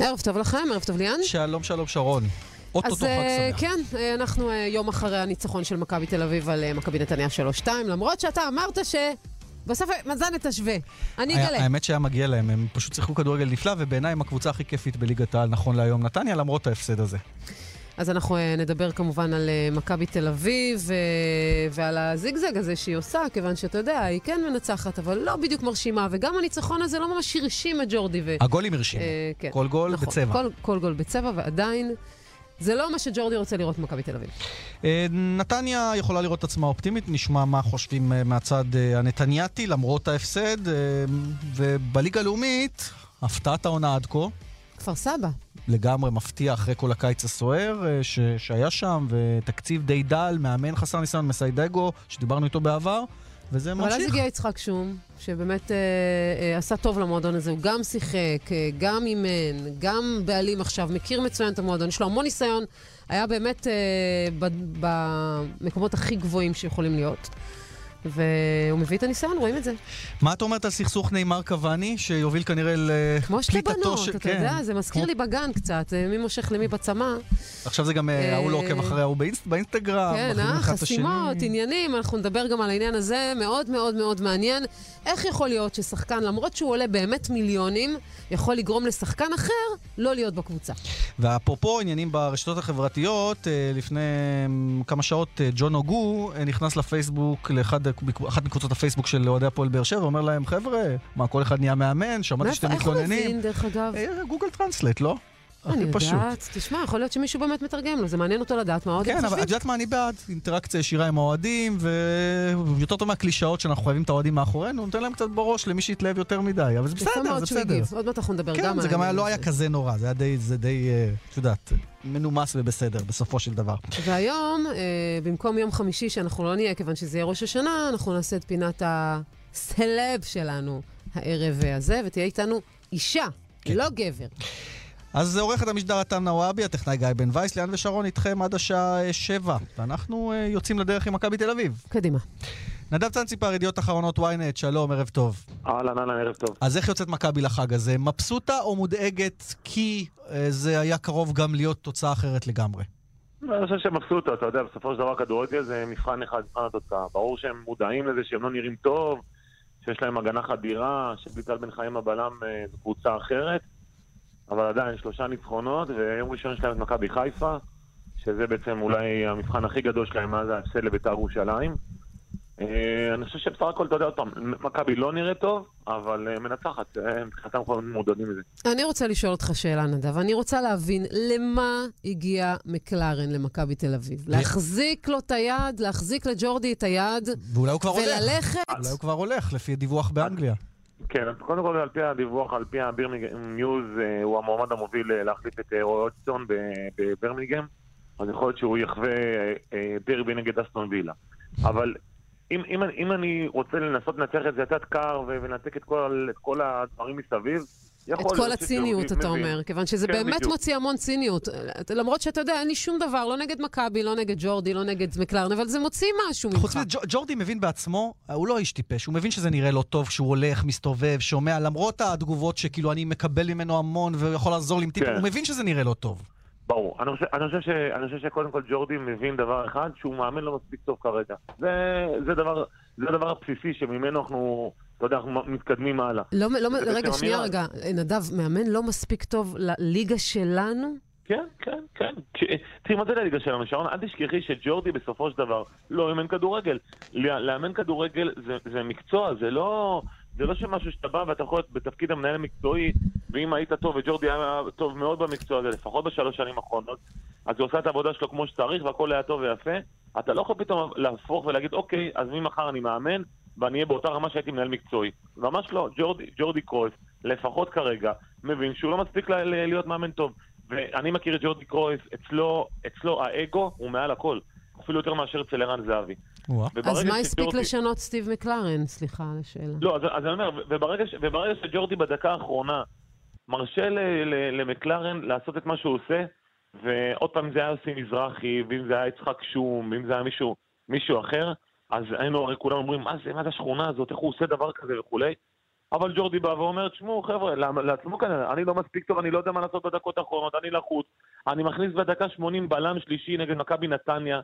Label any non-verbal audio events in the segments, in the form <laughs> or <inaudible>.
ערב טוב לכם, ערב טוב ליאן. שלום, שלום, שרון. אוטוטו אז חג אה, שמח. כן, אה, אנחנו אה, יום אחרי הניצחון של מכבי תל אביב על מכבי נתניה 3-2, למרות שאתה אמרת שבסוף אה, מאזן תשווה. אני אגלה. האמת שהיה מגיע להם, הם פשוט שיחקו כדורגל נפלא, ובעיניי הם הקבוצה הכי כיפית בליגת העל נכון להיום נתניה, למרות ההפסד הזה. אז אנחנו אה, נדבר כמובן על אה, מכבי תל אביב אה, ועל הזיגזג הזה שהיא עושה, כיוון שאתה יודע, היא כן מנצחת, אבל לא בדיוק מרשימה, וגם הניצחון הזה לא ממש הרשים את ג'ורדי. ו... הגולים הרשימו. אה, כן. כל גול נכון, בצבע. כל, כל גול בצבע, ועדיין, זה לא מה שג'ורדי רוצה לראות במכבי תל אביב. נתניה יכולה לראות את עצמה אופטימית, נשמע מה חושבים מהצד הנתניאתי, למרות ההפסד. ובליגה הלאומית, הפתעת העונה עד כה. כפר סבא. לגמרי מפתיע אחרי כל הקיץ הסוער אה, ש... שהיה שם, ותקציב די דל, מאמן חסר ניסיון, מסיידגו, שדיברנו איתו בעבר, וזה אבל אז ממשיך. הגיע יצחק שום, שבאמת אה, אה, עשה טוב למועדון הזה, הוא גם שיחק, אה, גם אימן, גם בעלים עכשיו, מכיר מצוין את המועדון, יש לו המון ניסיון, היה באמת אה, ב- במקומות הכי גבוהים שיכולים להיות. והוא מביא את הניסיון, רואים את זה. מה את אומרת על סכסוך נאמר קוואני, שיוביל כנראה כמו שתי לפליטתו בנות, של... אתה כן. יודע, זה מזכיר כמו- לי בגן קצת, אה, מי מושך למי בצמא. עכשיו זה גם, אה, ההוא לא עוקב אה, אחרי ההוא באינסט- באינסטגרם. כן, אה, את השני. חסימות, עניינים, אנחנו נדבר גם על העניין הזה, מאוד מאוד מאוד מעניין. איך יכול להיות ששחקן, למרות שהוא עולה באמת מיליונים, יכול לגרום לשחקן אחר לא להיות בקבוצה? ואפרופו עניינים ברשתות החברתיות, אה, לפני אה, כמה שעות אה, ג'ון אוגו אה, נכנס לפייסבוק, לאחד אחת מקבוצות הפייסבוק של אוהדי הפועל באר שבע, ואומר להם, חבר'ה, מה, כל אחד נהיה מאמן? שמעתי שאתם איך הוא. מבין, דרך אגב? אה, גוגל טרנסלייט, לא? אני הכי פשוט. יודעת, תשמע, יכול להיות שמישהו באמת מתרגם לו, זה מעניין אותו לדעת מה עוד הם כן, אבל חושבים. את יודעת מה אני בעד? אינטראקציה ישירה עם האוהדים, ויותר טוב מהקלישאות שאנחנו חייבים את האוהדים מאחורינו, נותן להם קצת בראש למי שהתלהב יותר מדי, אבל זה בסדר, זה בסדר. עוד מעט אנחנו נדבר גם כן, על זה גם היה- העניין לא היה. כזה נורא, זה היה די, זה די, אה, את יודעת, מנומס ובסדר, בסופו של דבר. והיום, אה, במקום יום חמישי, שאנחנו לא נהיה, כיוון שזה יהיה ראש השנה, אנחנו נעשה את פינת הסלב שלנו הערב הזה, ותהיה איתנו אישה, כן. לא גבר. אז עורכת המשדר עטם נוואבי, הטכנאי גיא בן וייס, ליאן ושרון איתכם עד השעה אה, שבע, ואנחנו אה, יוצאים לדרך עם מכבי תל אביב. קדימה. נדב צנציפר, ידיעות אחרונות ynet, שלום, ערב טוב. אהלן, אהלן, ערב טוב. אז איך יוצאת מכבי לחג הזה? מבסוטה או מודאגת כי אה, זה היה קרוב גם להיות תוצאה אחרת לגמרי? אני חושב שהם מבסוטה, אתה יודע, בסופו של דבר כדורגל זה מבחן אחד, מבחן התוצאה. ברור שהם מודעים לזה שהם לא נראים טוב, שיש להם הגנה חדירה, שבלי טל בן חיים הבלם זו קבוצה אחרת, אבל עדיין שלושה ניצחונות, ויום ראשון יש להם את מכבי חיפה, שזה בעצם אולי המבחן הכי גדול שלהם מאז ההפסד לבית"ר ירושלים. אה, אני חושב שבסך הכל, אתה יודע, עוד פעם, מכבי לא נראית טוב, אבל אה, מנצחת, אה, מבחינתם כבר מודדים מזה. אני רוצה לשאול אותך שאלה, נדב. אני רוצה להבין למה הגיע מקלרן למכבי תל אביב. להחזיק לו את היד, להחזיק לג'ורדי את היד, ואולי הוא כבר הולך. וללכת? אולי הוא כבר הולך, לפי דיווח באנגליה. כן, אז קודם כל על פי הדיווח, על פי הבירמיגהם ניוז, אה, הוא המועמד המוביל אה, להחליף את אה, רוי אודסון ב- בברמיגהם, אז יכול להיות שהוא יחווה דרבי נגד אסטון וילה. אבל אם, אם, אם אני רוצה לנסות לנצח את זה קצת קר ולנתק את כל, את כל הדברים מסביב, את כל הציניות, אתה מבין. אומר, כיוון שזה כן, באמת בדיוק. מוציא המון ציניות. למרות שאתה יודע, אין לי שום דבר, לא נגד מכבי, לא נגד ג'ורדי, לא נגד מקלרן, אבל זה מוציא משהו ממך. חוץ מזה, ג'ו- ג'ורדי מבין בעצמו, הוא לא איש טיפש, הוא מבין שזה נראה לא טוב כשהוא הולך, מסתובב, שומע, למרות התגובות שכאילו אני מקבל ממנו המון והוא יכול לעזור לי עם טיפ, כן. הוא מבין שזה נראה לא טוב. ברור. אני חושב, אני, חושב ש, אני חושב שקודם כל ג'ורדי מבין דבר אחד, שהוא מאמן לא מספיק טוב כרגע. זה, זה, דבר, זה הדבר הבסיסי שממנו אנחנו, אתה יודע, אנחנו מתקדמים הלאה. לא, לא, רגע, שנייה. רגע. נדב, מאמן לא מספיק טוב לליגה שלנו? כן, כן, כן. כש- תראי, מה זה לליגה שלנו, שרון? אל תשכחי שג'ורדי בסופו של דבר לא אימן כדורגל. לאמן כדורגל זה, זה מקצוע, זה לא, זה לא שמשהו שאתה בא ואתה יכול להיות בתפקיד המנהל המקצועי, ואם היית טוב, וג'ורדי היה טוב מאוד במקצוע הזה, לפחות בשלוש שנים האחרונות, אז הוא עושה את העבודה שלו כמו שצריך, והכל היה טוב ויפה. אתה לא יכול פתאום להפוך ולהגיד, אוקיי, אז ממחר אני מאמן, ואני אהיה באותה רמה שהייתי מנהל מקצועי. ממש לא. ג'ורדי, ג'ורדי קרויף, לפחות כרגע, מבין שהוא לא מספיק ל- ל- להיות מאמן טוב. ואני מכיר את ג'ורדי קרויף, אצלו, אצלו האגו הוא מעל הכל. אפילו יותר מאשר אצל ערן זהבי. אז מה הספיק לשנות סטיב מקלרן? סליחה על השאלה. לא, אז, אז אני אומר, וברגע, ש- וברגע שג'ורדי בדקה האחרונה מרשה ל, ל, למקלרן לעשות את מה שהוא עושה, ועוד פעם זה היה יוסי מזרחי, ואם זה היה יצחק שום, ואם זה היה מישהו, מישהו אחר, אז היינו הרי כולם אומרים, מה זה, מה זה השכונה הזאת, איך הוא עושה דבר כזה? וכולי. אבל ג'ורדי בא ואומר, תשמעו חבר'ה, לעצמו כנראה, אני לא מספיק טוב, אני לא יודע מה לעשות בדקות האחרונות, אני לחוץ, אני מכניס בדקה 80 בלם שלישי נגד מכבי נתניה,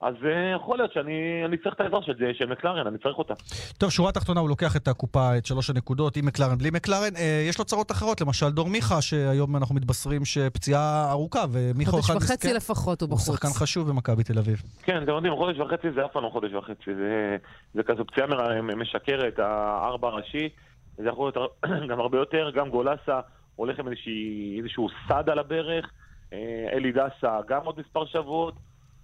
אז uh, יכול להיות שאני צריך את העזרה של, של מקלרן, אני צריך אותה. טוב, שורה תחתונה, הוא לוקח את הקופה, את שלוש הנקודות, עם מקלרן, בלי מקלרן. Uh, יש לו צרות אחרות, למשל דור מיכה, שהיום אנחנו מתבשרים שפציעה ארוכה, ומיכה הוא אחד... חודש וחצי מסכן, לפחות הוא בחוץ. הוא שחקן חשוב במכבי תל אביב. כן, אתם יודעים, חודש וחצי זה אף פעם לא חודש וחצי. זה, זה כזו פציעה משקרת, הארבע הראשי. זה יכול להיות <clears throat> גם הרבה יותר, גם גולסה הולך עם איזשהו סד על הברך. אה, אלי דסה גם עוד מספר שבועות.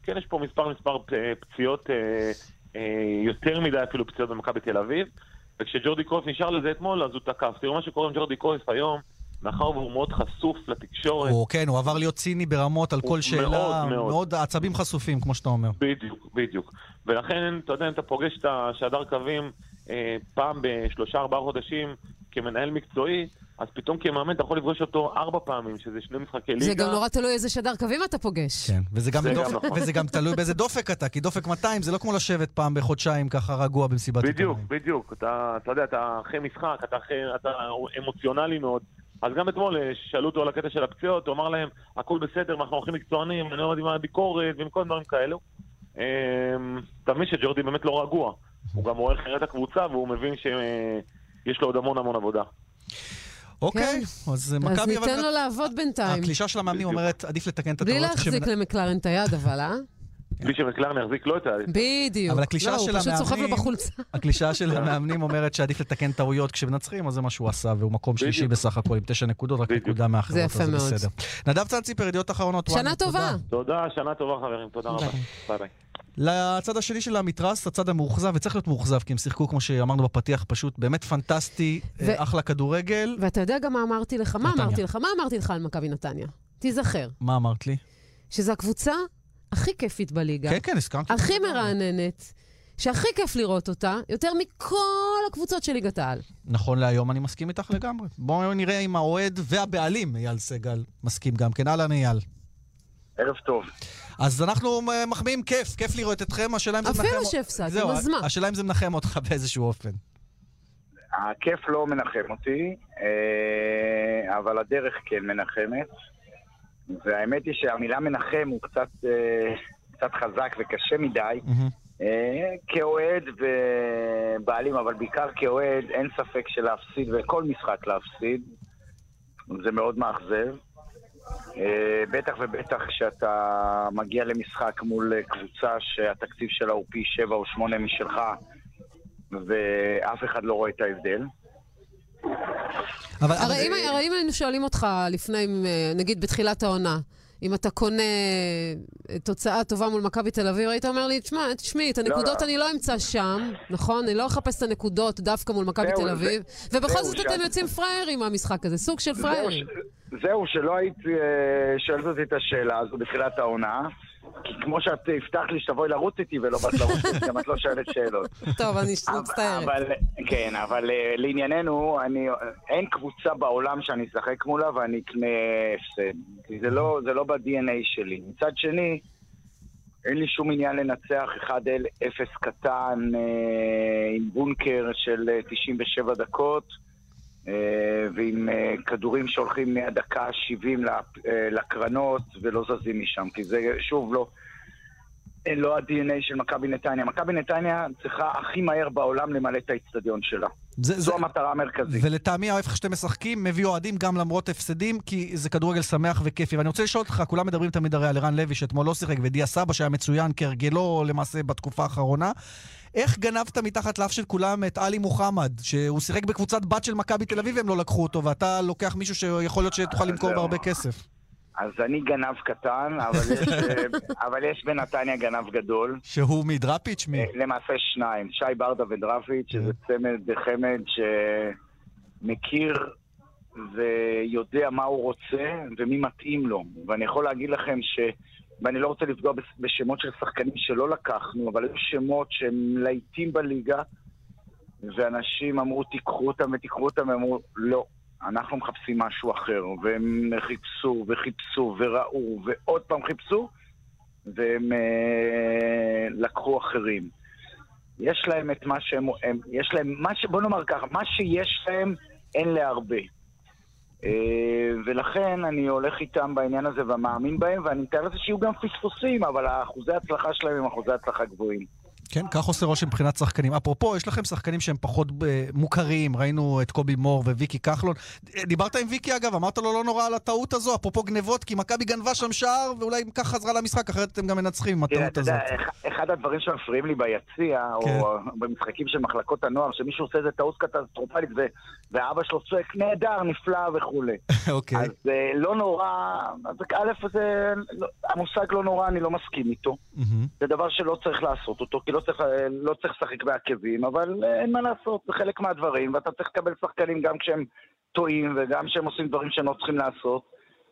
כן, יש פה מספר מספר פציעות, אה, אה, יותר מדי אפילו פציעות במכבי תל אביב. וכשג'ורדי קרויף נשאר לזה אתמול, אז הוא תקף. תראו מה שקורה עם ג'ורדי קרויף היום, מאחר והוא מאוד חשוף לתקשורת. הוא, כן, הוא עבר להיות ציני ברמות על כל שאלה. מאוד, מאוד. מאוד עצבים חשופים, כמו שאתה אומר. בדיוק, בדיוק. ולכן, אתה יודע, אתה פוגש את השדר קווים אה, פעם בשלושה ארבעה חודשים כמנהל מקצועי, אז פתאום כמאמן אתה יכול לפגוש אותו ארבע פעמים, שזה שני משחקי ליגה. זה גם נורא תלוי איזה שדר קווים אתה פוגש. כן, וזה גם, בדופ... גם נכון. וזה גם תלוי באיזה דופק אתה, כי דופק 200 זה לא כמו לשבת פעם בחודשיים ככה רגוע במסיבת עיתונאים. בדיוק, בדיוק. אתה, אתה יודע, אתה אחרי משחק, אתה, אחרי, אתה אמוציונלי מאוד. אז גם אתמול אה, שאלו אותו על הקטע של הפציעות, הוא אמר להם, הכל בסדר, אנחנו הולכים מקצוענים, אני לא יודע מה הביקורת ועם כל דברים כאלו. אמ, אתה מבין שג'ורדי באמת לא רגוע. הוא גם רואה אחרת הקבוצה והוא מבין שיש לו עוד המון המון עבודה. אוקיי, אז מכבי... אז ניתן לו לעבוד בינתיים. הקלישה של המאמנים אומרת, עדיף לתקן את הטעות. בלי להחזיק למקלרן את היד, אבל, אה? בלי שמקלרן יחזיק לו את היד. בדיוק. אבל הקלישה של המאמנים... לא, הוא פשוט סוחב לו בחולצה. <laughs> הקלישה של המאמנים אומרת שעדיף לתקן טעויות כשמנצחים, אז זה מה שהוא עשה, והוא מקום שלישי בסך הכל עם תשע נקודות, רק נקודה מאחרות, אז זה בסדר. נדב צאנציפר, ידיעות אחרונות. שנה טובה. תודה, שנה טובה חברים, תודה רבה. ביי ביי. לצד השני של המתרס, הצד המאוכזב, וצריך להיות מאוכזב, כי הם שיחקו, כמו שאמרנו בפתיח, פשוט באמת פנטסטי, ו... אחלה כדורגל. ואתה יודע גם מה אמרתי לך? נתניה. מה אמרתי לך? מה אמרתי לך על מכבי נתניה? תיזכר. מה אמרת לי? שזו הקבוצה הכי כיפית בליגה. כן, כן, הסכמתי. הכי מרעננת. שהכי כיף לראות אותה, יותר מכל הקבוצות של ליגת העל. נכון להיום, אני מסכים איתך לגמרי. בואו נראה אם האוהד והבעלים, אייל סגל, מסכים גם כן. אהלן, אייל. ערב טוב. אז אנחנו מחמיאים כיף, כיף לראות אתכם, השאלה אם זה מנחם... אפילו שהפסדתם, אז מה? השאלה אם זה מנחם אותך באיזשהו אופן. הכיף לא מנחם אותי, אה, אבל הדרך כן מנחמת. והאמת היא שהמילה מנחם הוא קצת, אה, קצת חזק וקשה מדי. אה, כאוהד ובעלים, אבל בעיקר כאוהד, אין ספק שלהפסיד, וכל משחק להפסיד, זה מאוד מאכזב. אה, בטח ובטח כשאתה מגיע למשחק מול קבוצה שהתקציב שלה הוא פי שבע או שמונה משלך, ואף אחד לא רואה את ההבדל. אבל הרי אם, הרי אם היינו שואלים אותך לפני, נגיד בתחילת העונה, אם אתה קונה תוצאה טובה מול מכבי תל אביב, היית אומר לי, תשמע, תשמעי, את הנקודות לא, לא. אני לא אמצא שם, נכון? אני לא אחפש את הנקודות דווקא מול מכבי תל אביב, ובכל זאת אתם יוצאים פראיירים מהמשחק הזה, סוג של פראיירים. זהו, שלא היית אה, שואלת אותי את השאלה הזו בתחילת העונה. כי כמו שאת הבטחת לי שתבואי לרוץ איתי ולא באת לרוץ איתי, גם את לא שואלת שאלות. טוב, אני מצטערת. כן, אבל אה, לענייננו, אין קבוצה בעולם שאני אשחק מולה ואני אקנה הפסד. כי זה לא, לא ב-DNA שלי. מצד שני, אין לי שום עניין לנצח 1-0 קטן אה, עם בונקר של 97 אה, דקות. אה, ועם אה, כדורים שהולכים מהדקה ה-70 אה, לקרנות ולא זזים משם, כי זה שוב לא, לא ה-DNA של מכבי נתניה. מכבי נתניה צריכה הכי מהר בעולם למלא את האיצטדיון שלה. זה, זו זה, המטרה המרכזית. ולטעמי ההפך שאתם משחקים מביא אוהדים גם למרות הפסדים, כי זה כדורגל שמח וכיפי. ואני רוצה לשאול אותך, כולם מדברים תמיד הרי על ערן לוי שאתמול לא שיחק, ודיה סבא שהיה מצוין כהרגלו למעשה בתקופה האחרונה. איך גנבת מתחת לאף של כולם את עלי מוחמד, שהוא שיחק בקבוצת בת של מכבי תל אביב והם לא לקחו אותו, ואתה לוקח מישהו שיכול להיות שתוכל למכור בהרבה כסף? אז אני גנב קטן, אבל יש, אבל יש בנתניה גנב גדול. שהוא מדראפיץ'? מי? למעשה שניים, שי ברדה ודראפיץ', שזה כן. צמד חמד שמכיר ויודע מה הוא רוצה ומי מתאים לו. ואני יכול להגיד לכם ש... ואני לא רוצה לפגוע בשמות של שחקנים שלא לקחנו, אבל היו שמות שהם להיטים בליגה, ואנשים אמרו, תיקחו אותם ותיקחו אותם, והם אמרו, לא, אנחנו מחפשים משהו אחר. והם חיפשו וחיפשו וראו ועוד פעם חיפשו, והם אה, לקחו אחרים. יש להם את מה שהם... הם, יש להם... מה ש, בוא נאמר ככה, מה שיש להם אין להרבה. אה, ולכן אני הולך איתם בעניין הזה ומאמין בהם, ואני מתאר לזה שיהיו גם פספוסים, אבל אחוזי ההצלחה שלהם הם אחוזי הצלחה גבוהים. כן, כך עושה רושם מבחינת שחקנים. אפרופו, יש לכם שחקנים שהם פחות אה, מוכרים, ראינו את קובי מור וויקי כחלון. אה, דיברת עם ויקי אגב, אמרת לו לא נורא על הטעות הזו, אפרופו גנבות, כי מכבי גנבה שם שער, ואולי כך חזרה למשחק, אחרת אתם גם מנצחים עם הטעות הזאת. אחד הדברים שמפריעים לי ביציע, כן. או במשחקים של מחלקות הנוער, שמישהו עושה איזה טעות קטסטרופלית, ואבא שלו צועק, נהדר, נפלא וכולי. <laughs> אוקיי. אז אה, לא נורא, א', לא, המושג לא נורא, אני לא מסכים איתו. זה דבר שלא צריך לעשות אותו, כי לא צריך, לא צריך לשחק בעקבים, אבל אה, אין מה לעשות, זה חלק מהדברים, ואתה צריך לקבל שחקנים גם כשהם טועים וגם כשהם עושים דברים שהם לא צריכים לעשות,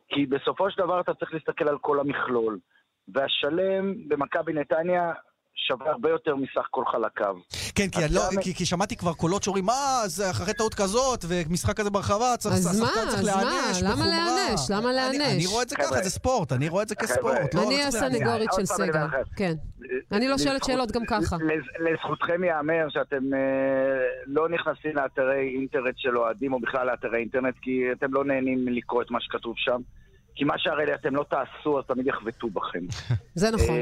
כי בסופו של דבר אתה צריך להסתכל על כל המכלול. והשלם במכבי נתניה שווה הרבה יותר מסך כל חלקיו. כן, כי, לא. כי, כי שמעתי כבר קולות שאומרים, מה, זה אחרי טעות כזאת, ומשחק כזה ברחבה, צריך, אז מה, אז מה, למה להיענש? למה להיענש? אני, אני רואה את זה ככה, זה ספורט, אני רואה את זה כספורט. לא, אני הסנגורית של סגל, כן. אני לא שואלת שאלות גם ככה. לזכותכם ייאמר שאתם אה, לא נכנסים לאתרי אינטרנט של אוהדים, או בכלל לאתרי אינטרנט, כי אתם לא נהנים לקרוא את מה שכתוב שם. כי מה שהרי אתם לא תעשו, אז תמיד יחבטו בכם. זה נכון.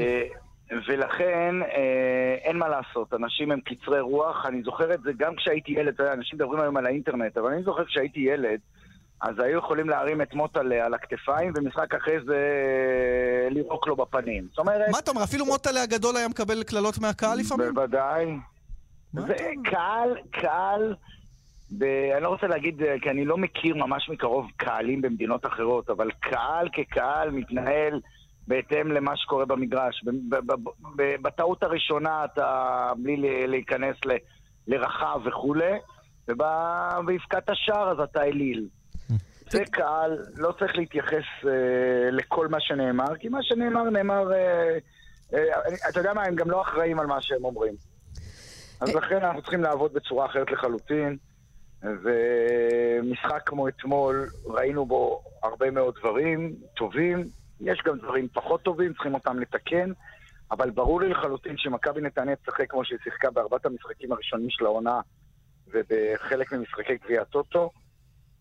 ולכן אה, אין מה לעשות, אנשים הם קצרי רוח, אני זוכר את זה גם כשהייתי ילד, אתה יודע, אנשים מדברים היום על האינטרנט, אבל אני זוכר כשהייתי ילד, אז היו יכולים להרים את מוטלה על הכתפיים, ומשחק אחרי זה אה, לירוק לו בפנים. זאת אומרת... מה אתה אומר, אפילו מוטלה הגדול היה מקבל קללות מהקהל לפעמים? בוודאי. זה קהל, קהל, ב... אני לא רוצה להגיד, אה, כי אני לא מכיר ממש מקרוב קהלים במדינות אחרות, אבל קהל כקהל מתנהל... בהתאם למה שקורה במגרש. בטעות הראשונה אתה, בלי להיכנס ל, לרחב וכולי, ובאבקת השער אז אתה אליל. <laughs> זה קהל, לא צריך להתייחס אה, לכל מה שנאמר, כי מה שנאמר נאמר... אה, אה, אתה יודע מה, הם גם לא אחראים על מה שהם אומרים. אז לכן אנחנו צריכים לעבוד בצורה אחרת לחלוטין, ומשחק כמו אתמול, ראינו בו הרבה מאוד דברים טובים, יש גם דברים פחות טובים, צריכים אותם לתקן, אבל ברור לי לחלוטין שמכבי נתניה תשחק כמו שהיא שיחקה בארבעת המשחקים הראשונים של העונה ובחלק ממשחקי גביע הטוטו.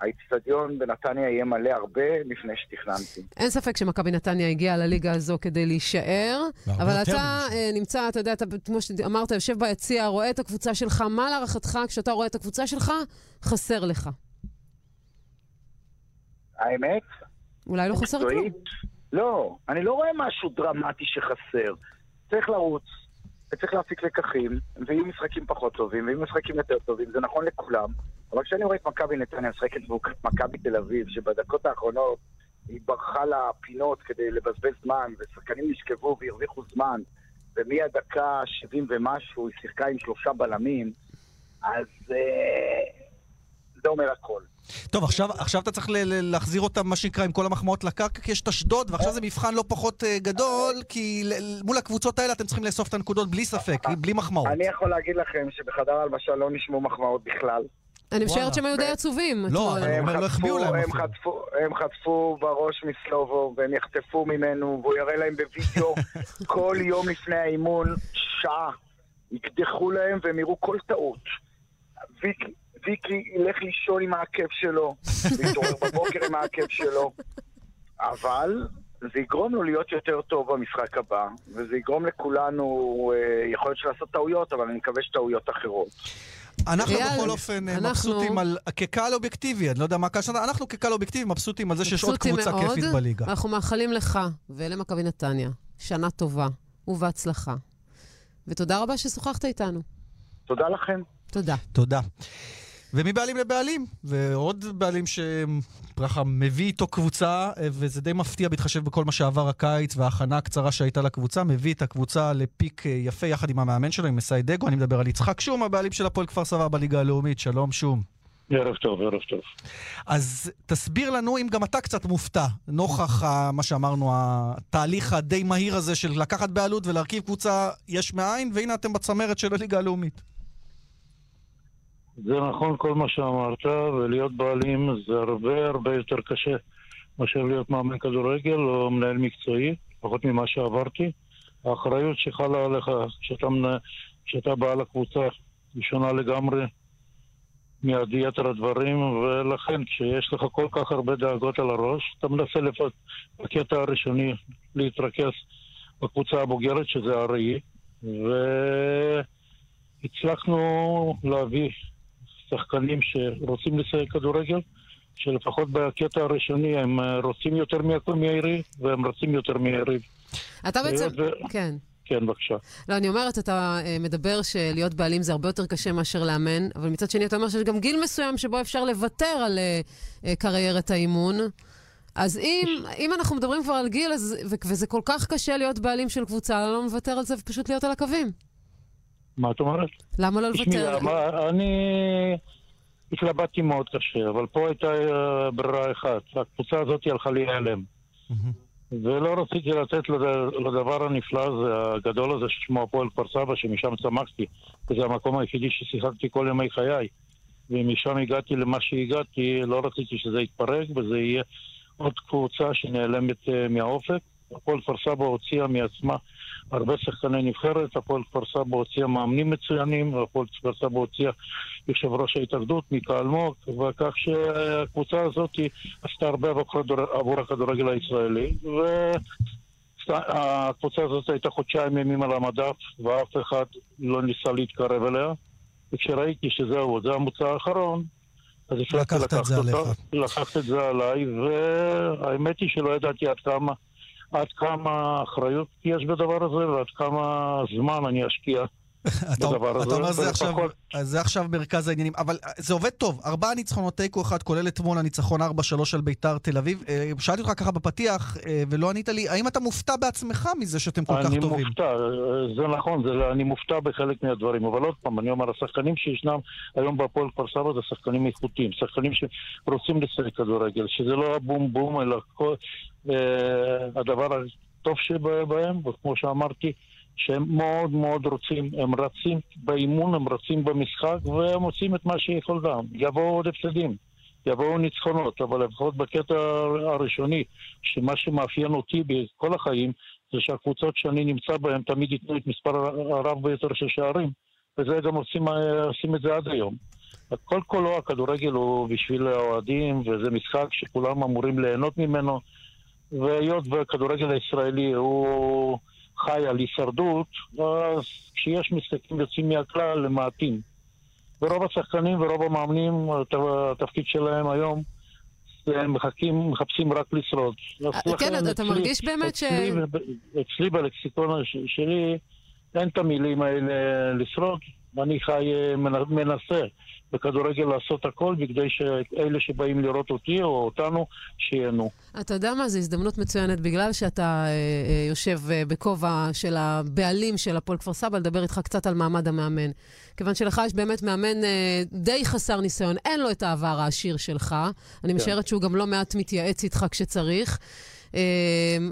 האיצטדיון בנתניה יהיה מלא הרבה לפני שתכננתי. אין ספק שמכבי נתניה הגיעה לליגה הזו כדי להישאר, אבל אתה uh, נמצא, אתה יודע, אתה, כמו שאמרת, יושב ביציע, רואה את הקבוצה שלך, מה להערכתך, כשאתה רואה את הקבוצה שלך, חסר לך? האמת? אולי לא חסר כלום. לא, אני לא רואה משהו דרמטי שחסר. צריך לרוץ, וצריך להפיק לקחים, ויהיו משחקים פחות טובים, ויהיו משחקים יותר טובים, זה נכון לכולם. אבל כשאני רואה את מכבי נתניה משחקת מכבי תל אביב, שבדקות האחרונות היא ברחה לפינות כדי לבזבז זמן, ושחקנים נשכבו והרוויחו זמן, ומהדקה 70 ומשהו היא שיחקה עם שלושה בלמים, אז אה, זה אומר הכל. טוב, עכשיו, עכשיו אתה צריך להחזיר אותם, מה שנקרא, עם כל המחמאות לקרקע, כי יש את אשדוד, ועכשיו זה מבחן לא פחות uh, גדול, כי מול הקבוצות האלה אתם צריכים לאסוף את הנקודות בלי ספק, בלי מחמאות. אני יכול להגיד לכם שבחדר הלבשה לא נשמעו מחמאות בכלל. אני משערת שהם היו די עצובים. לא, אבל הוא אומר, לא להם אפילו. הם חטפו בראש מסלובו, והם יחטפו ממנו, והוא יראה להם בווידאו <laughs> כל יום לפני האימון, שעה. יקדחו להם והם יראו כל טעות. ויקי ילך לישון עם העקב שלו, ויתעורר בבוקר עם העקב שלו, אבל זה יגרום לו להיות יותר טוב במשחק הבא, וזה יגרום לכולנו, אה, יכול להיות לעשות טעויות, אבל אני מקווה שטעויות אחרות. אנחנו בכל אופן אה, מבסוטים על, כקהל אובייקטיבי, אני לא יודע מה שנה, אנחנו כקהל אובייקטיבי מבסוטים על זה שיש עוד קבוצה כיפית בליגה. אנחנו מאחלים לך ולמכבי נתניה שנה טובה ובהצלחה. ותודה רבה ששוחחת איתנו. תודה לכם. תודה. תודה. ומבעלים לבעלים, ועוד בעלים שברכה מביא איתו קבוצה, וזה די מפתיע בהתחשב בכל מה שעבר הקיץ וההכנה הקצרה שהייתה לקבוצה, מביא את הקבוצה לפיק יפה יחד עם המאמן שלו, עם מסיידגו, אני מדבר על יצחק שום, הבעלים של הפועל כפר סבא בליגה הלאומית, שלום שום. ערב טוב, ערב טוב. אז תסביר לנו אם גם אתה קצת מופתע, נוכח מה שאמרנו, התהליך הדי מהיר הזה של לקחת בעלות ולהרכיב קבוצה יש מאין, והנה אתם בצמרת של הליגה הלאומית. זה נכון כל מה שאמרת, ולהיות בעלים זה הרבה הרבה יותר קשה מאשר להיות מאמן כדורגל או מנהל מקצועי, לפחות ממה שעברתי. האחריות שחלה עליך כשאתה, כשאתה בא לקבוצה, היא שונה לגמרי מיד יתר הדברים, ולכן כשיש לך כל כך הרבה דאגות על הראש, אתה מנסה לפ... בקטע הראשוני להתרכז בקבוצה הבוגרת, שזה הראי, והצלחנו להביא שחקנים שרוצים לסייג כדורגל, שלפחות בקטע הראשוני הם רוצים יותר מהיריב, והם רוצים יותר מהיריב. אתה בעצם, ו... כן. כן, בבקשה. לא, אני אומרת, אתה uh, מדבר שלהיות בעלים זה הרבה יותר קשה מאשר לאמן, אבל מצד שני אתה אומר שיש גם גיל מסוים שבו אפשר לוותר על uh, קריירת האימון. אז אם, אם אנחנו מדברים כבר על גיל, אז, וזה כל כך קשה להיות בעלים של קבוצה, למה לא מוותר על זה ופשוט להיות על הקווים? מה את אומרת? למה לא לוותר? אני התלבטתי מאוד קשה, אבל פה הייתה ברירה אחת. הקבוצה הזאת הלכה לי הלם. ולא רציתי לתת לדבר הנפלא הזה, הגדול הזה ששמו הפועל כפר סבא, שמשם צמחתי, וזה המקום היחידי ששיחקתי כל ימי חיי. ומשם הגעתי למה שהגעתי, לא רציתי שזה יתפרק וזה יהיה עוד קבוצה שנעלמת אה, מהאופק. הפועל כפר סבא הוציאה מעצמה הרבה שחקני נבחרת, הפועל כפר סבא הוציאה מאמנים מצוינים, הפועל כפר סבא הוציאה יושב ראש ההתאגדות, מיקה אלמוג, וכך שהקבוצה הזאת עשתה הרבה עבור הכדורגל הישראלי, והקבוצה הזאת הייתה חודשיים ימים על המדף, ואף אחד לא ניסה להתקרב אליה. וכשראיתי שזהו, זה המוצא האחרון, אז החלטתי לקחת אותה, לקחת את זה עליי, והאמת היא שלא ידעתי עד כמה עד כמה אחריות יש בדבר הזה ועד כמה זמן אני אשקיע בדבר הזה. אתה אומר זה עכשיו, זה עכשיו מרכז העניינים, אבל זה עובד טוב. ארבעה ניצחונות, תיקו אחד, כולל אתמול הניצחון 4-3 על ביתר תל אביב. אה, שאלתי אותך ככה בפתיח, אה, ולא ענית לי, האם אתה מופתע בעצמך מזה שאתם כל כך טובים? אני מופתע, אה, זה נכון, זה, אני מופתע בחלק מהדברים, אבל עוד פעם, אני אומר, השחקנים שישנם היום בהפועל כפר סבא זה שחקנים איכותיים, שחקנים שרוצים לשחק כדורגל, שזה לא הבום בום, אלא כל, הדבר הטוב שבהם, וכמו שאמרתי, שהם מאוד מאוד רוצים, הם רצים באימון, הם רצים במשחק, והם עושים את מה שיכולתם. יבואו עוד הפסדים, יבואו ניצחונות, אבל לפחות בקטע הראשוני, שמה שמאפיין אותי בכל החיים, זה שהקבוצות שאני נמצא בהן תמיד ייתנו את מספר הרב ביותר של שערים, וזה גם עושים, עושים את זה עד היום. כל כולו הכדורגל הוא בשביל האוהדים, וזה משחק שכולם אמורים ליהנות ממנו, והיות והכדורגל הישראלי הוא... חי על הישרדות, אז כשיש משחקים יוצאים מהכלל למעטים. ורוב השחקנים ורוב המאמנים, התפקיד שלהם היום, הם מחכים, מחפשים רק לשרוד. כן, אתה מרגיש באמת ש... אצלי בלקסיקון שלי אין את המילים האלה לשרוד, אני חי, אה, מנסה. בכדורגל לעשות הכל בכדי שאלה שבאים לראות אותי או אותנו, שיהנו. אתה יודע מה, זו הזדמנות מצוינת, בגלל שאתה אה, אה, יושב אה, בכובע של הבעלים של הפועל כפר סבא, לדבר איתך קצת על מעמד המאמן. כיוון שלך יש באמת מאמן אה, די חסר ניסיון, אין לו את העבר העשיר שלך. אני כן. משערת שהוא גם לא מעט מתייעץ איתך כשצריך. אמ,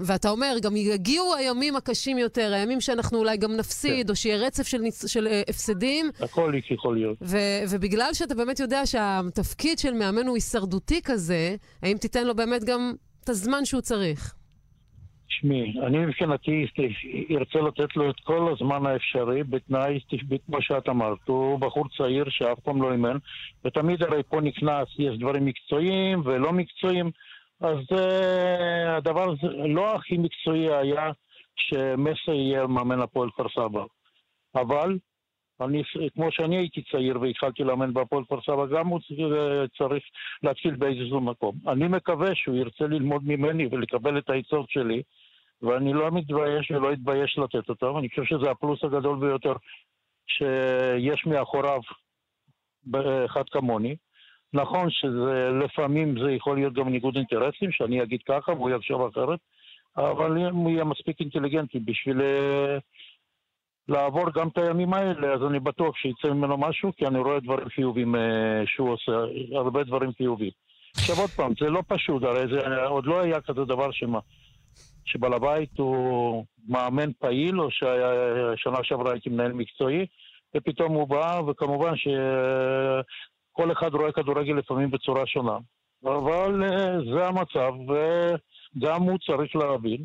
ואתה אומר, גם יגיעו הימים הקשים יותר, הימים שאנחנו אולי גם נפסיד, כן. או שיהיה רצף של, ניצ... של uh, הפסדים. הכל יכול להיות. ו- ובגלל שאתה באמת יודע שהתפקיד של מאמן הוא הישרדותי כזה, האם תיתן לו באמת גם את הזמן שהוא צריך? תשמעי, אני מבחינתי ארצה לתת לו את כל הזמן האפשרי, בתנאי, כמו שאת אמרת, הוא בחור צעיר שאף פעם לא אימן, ותמיד הרי פה נכנס, יש דברים מקצועיים ולא מקצועיים. אז uh, הדבר הזה לא הכי מקצועי היה שמסר יהיה מאמן הפועל כפר סבא. אבל אני, כמו שאני הייתי צעיר והתחלתי לאמן בהפועל כפר סבא, גם הוא צריך להתחיל באיזשהו מקום. אני מקווה שהוא ירצה ללמוד ממני ולקבל את העצות שלי, ואני לא מתבייש ולא אתבייש לתת אותם. אני חושב שזה הפלוס הגדול ביותר שיש מאחוריו אחד כמוני. נכון שלפעמים זה יכול להיות גם ניגוד אינטרסים, שאני אגיד ככה והוא יחשוב אחרת, אבל אם הוא יהיה מספיק אינטליגנטי בשביל אה, לעבור גם את הימים האלה, אז אני בטוח שיצא ממנו משהו, כי אני רואה דברים חיובים אה, שהוא עושה, הרבה דברים חיובים. עכשיו עוד פעם, זה לא פשוט, הרי זה עוד לא היה כזה דבר שמה, שבעל הבית הוא מאמן פעיל, או ששנה שעברה הייתי מנהל מקצועי, ופתאום הוא בא, וכמובן ש... כל אחד רואה כדורגל לפעמים בצורה שונה. אבל uh, זה המצב, וגם הוא צריך להבין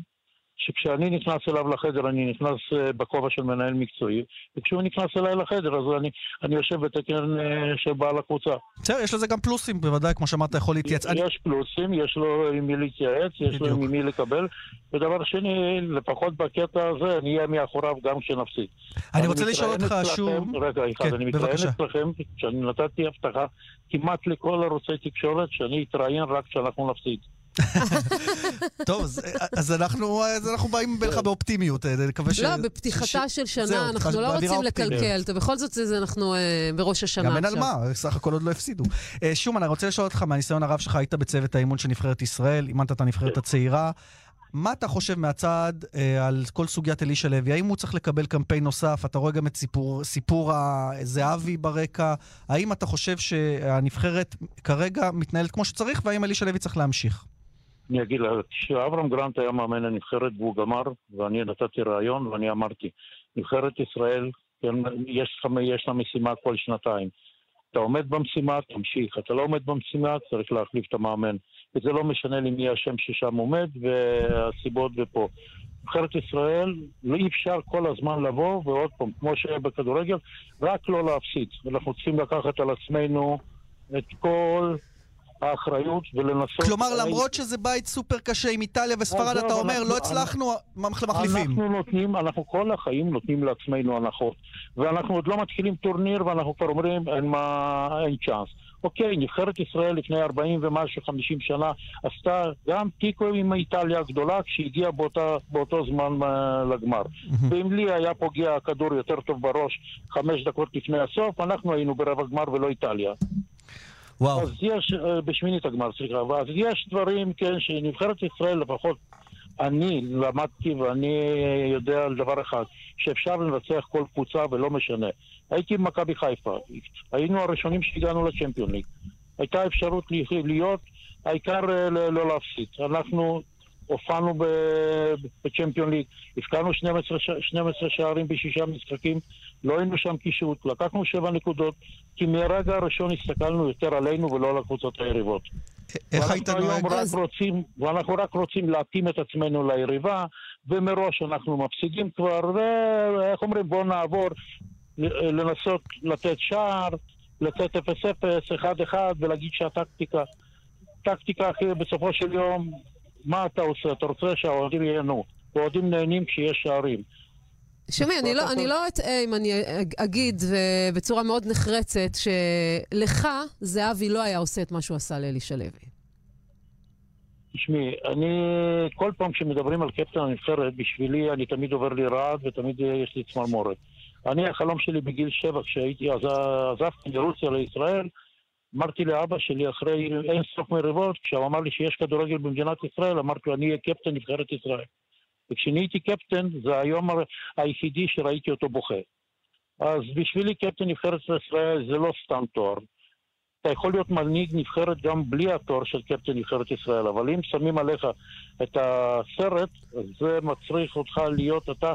שכשאני נכנס אליו לחדר, אני נכנס אה, בכובע של מנהל מקצועי, וכשהוא נכנס אליי לחדר, אז אני, אני יושב בתקן אה, של בעל הקבוצה. בסדר, יש לזה גם פלוסים, בוודאי, כמו שאמרת, יכול להתייעץ. אני- יש פלוסים, יש לו עם מי להתייעץ, יש לו בדיוק. עם מי לקבל, ודבר שני, לפחות בקטע הזה, אני אהיה מאחוריו גם כשנפסיד. אני רוצה לשאול אותך שוב... רגע, אחד, כן, אני מתראיין. אצלכם, כשאני נתתי הבטחה כמעט לכל ערוצי תקשורת, שאני אתראיין רק כשאנחנו נפסיד. <laughs> טוב, אז- אז אנחנו אז אנחנו באים לך באופטימיות, אה, נקווה ש... לא, ש- בפתיחתה של זהו, שנה, אנחנו פתיחה- לא רוצים אופטימית. לקלקל. אתה- בכל זאת, זה- זה אנחנו אה, בראש השנה גם אין. על מה, סך הכל עוד לא הפסידו. אה, שומן, אני רוצה לשאול אותך, מהניסיון הרב שלך, היית בצוות האימון של נבחרת ישראל, אימנת את הנבחרת הצעירה. מה אתה חושב מהצד אה, על כל סוגיית אלישע לוי? האם הוא צריך לקבל קמפיין נוסף? אתה רואה גם את סיפור, סיפור הזהבי ברקע. האם אתה חושב שהנבחרת כרגע מתנהלת כמו שצריך, והאם אלישע לוי צריך להמשיך? אני אגיד לך, כשאברהם גרנט היה מאמן הנבחרת והוא גמר, ואני נתתי ראיון ואני אמרתי, נבחרת ישראל, כן, יש, יש לה משימה כל שנתיים. אתה עומד במשימה, תמשיך. אתה לא עומד במשימה, צריך להחליף את המאמן. וזה לא משנה לי מי השם ששם עומד והסיבות ופה. נבחרת ישראל, לא אי אפשר כל הזמן לבוא, ועוד פעם, כמו שהיה בכדורגל, רק לא להפסיד. אנחנו צריכים לקחת על עצמנו את כל האחריות ולנסות... כלומר, למרות שזה בית סופר קשה עם איטליה וספרד, עזוב, אתה אומר, אנחנו- לא הצלחנו, מחליפים. אנחנו נותנים, אנחנו כל החיים נותנים לעצמנו הנחות. ואנחנו עוד לא מתחילים טורניר ואנחנו כבר אומרים אין מה, אין צ'אנס. אוקיי, נבחרת ישראל לפני 40 ומשהו, 50 שנה, עשתה גם תיקו עם איטליה הגדולה כשהגיעה באותה, באותו זמן אה, לגמר. ואם לי היה פוגע הכדור יותר טוב בראש חמש דקות לפני הסוף, אנחנו היינו ברבע גמר ולא איטליה. וואו. אז יש, אה, בשמינית הגמר, סליחה, ואז יש דברים, כן, שנבחרת ישראל לפחות, אני למדתי ואני יודע על דבר אחד, שאפשר לנצח כל קבוצה ולא משנה. הייתי במכבי חיפה, היינו הראשונים שהגענו לצ'מפיון ליג. הייתה אפשרות להיות, העיקר אה, ל- לא להפסיד. אנחנו הופענו ב- בצ'מפיון ליג, הפקענו 12, ש- 12 שערים בשישה משחקים, לא היינו שם קישוט, לקחנו שבע נקודות, כי מהרגע הראשון הסתכלנו יותר עלינו ולא על הקבוצות היריבות. איך היית נוהג? אז- רוצים, ואנחנו רק רוצים להתאים את עצמנו ליריבה, ומראש אנחנו מפסידים כבר, ואיך אומרים, בואו נעבור, לנסות לתת שער, לתת 0-0, 1-1, ולהגיד שהטקטיקה, טקטיקה אחי, בסופו של יום, מה אתה עושה? אתה רוצה שהאוהדים ייהנו. האוהדים נהנים כשיש שערים. שמי, אני לא, אני לא אטעה אם אני אג- אגיד בצורה מאוד נחרצת שלך, זהבי לא היה עושה את מה שהוא עשה לאלישע לוי. תשמעי, אני, כל פעם שמדברים על קפטן הנבחרת, בשבילי אני תמיד עובר לי רעד ותמיד יש לי צמרמורת. אני, החלום שלי בגיל שבע, כשהייתי, עזבתי מרוסיה לישראל, אמרתי לאבא שלי אחרי אין סוף מריבות, כשהוא אמר לי שיש כדורגל במדינת ישראל, אמרתי לו, אני אהיה קפטן נבחרת ישראל. וכשנהייתי קפטן, זה היום היחידי שראיתי אותו בוכה. אז בשבילי קפטן נבחרת ישראל זה לא סתם תואר. אתה יכול להיות מנהיג נבחרת גם בלי התואר של קפטן נבחרת ישראל, אבל אם שמים עליך את הסרט, זה מצריך אותך להיות אתה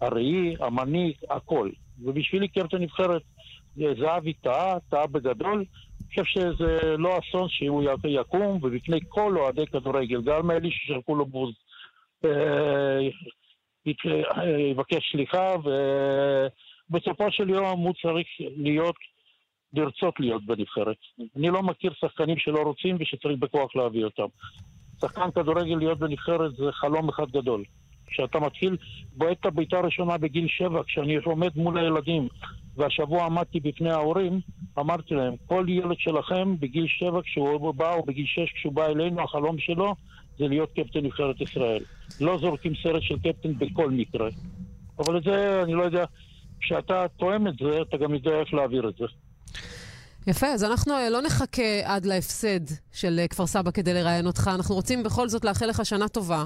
הראי, המנהיג, הכל. ובשבילי קפטן נבחרת, זהבי טעה, טעה בגדול. חושב שזה לא אסון שהוא יקום, ובפני כל אוהדי כדורגל, גם אלה ששלחו לו בוז, אה, אה, יבקש סליחה, ובסופו של יום הוא צריך להיות לרצות להיות בנבחרת. אני לא מכיר שחקנים שלא רוצים ושצריך בכוח להביא אותם. שחקן כדורגל להיות בנבחרת זה חלום אחד גדול. כשאתה מתחיל, בועט את הבעיטה הראשונה בגיל שבע, כשאני עומד מול הילדים, והשבוע עמדתי בפני ההורים, אמרתי להם, כל ילד שלכם בגיל שבע כשהוא בא, או בגיל שש כשהוא בא אלינו, החלום שלו זה להיות קפטן נבחרת ישראל. לא זורקים סרט של קפטן בכל מקרה. אבל את זה, אני לא יודע, כשאתה תואם את זה, אתה גם יודע איך להעביר את זה. יפה, אז אנחנו אה, לא נחכה עד להפסד של אה, כפר סבא כדי לראיין אותך. אנחנו רוצים בכל זאת לאחל לך שנה טובה,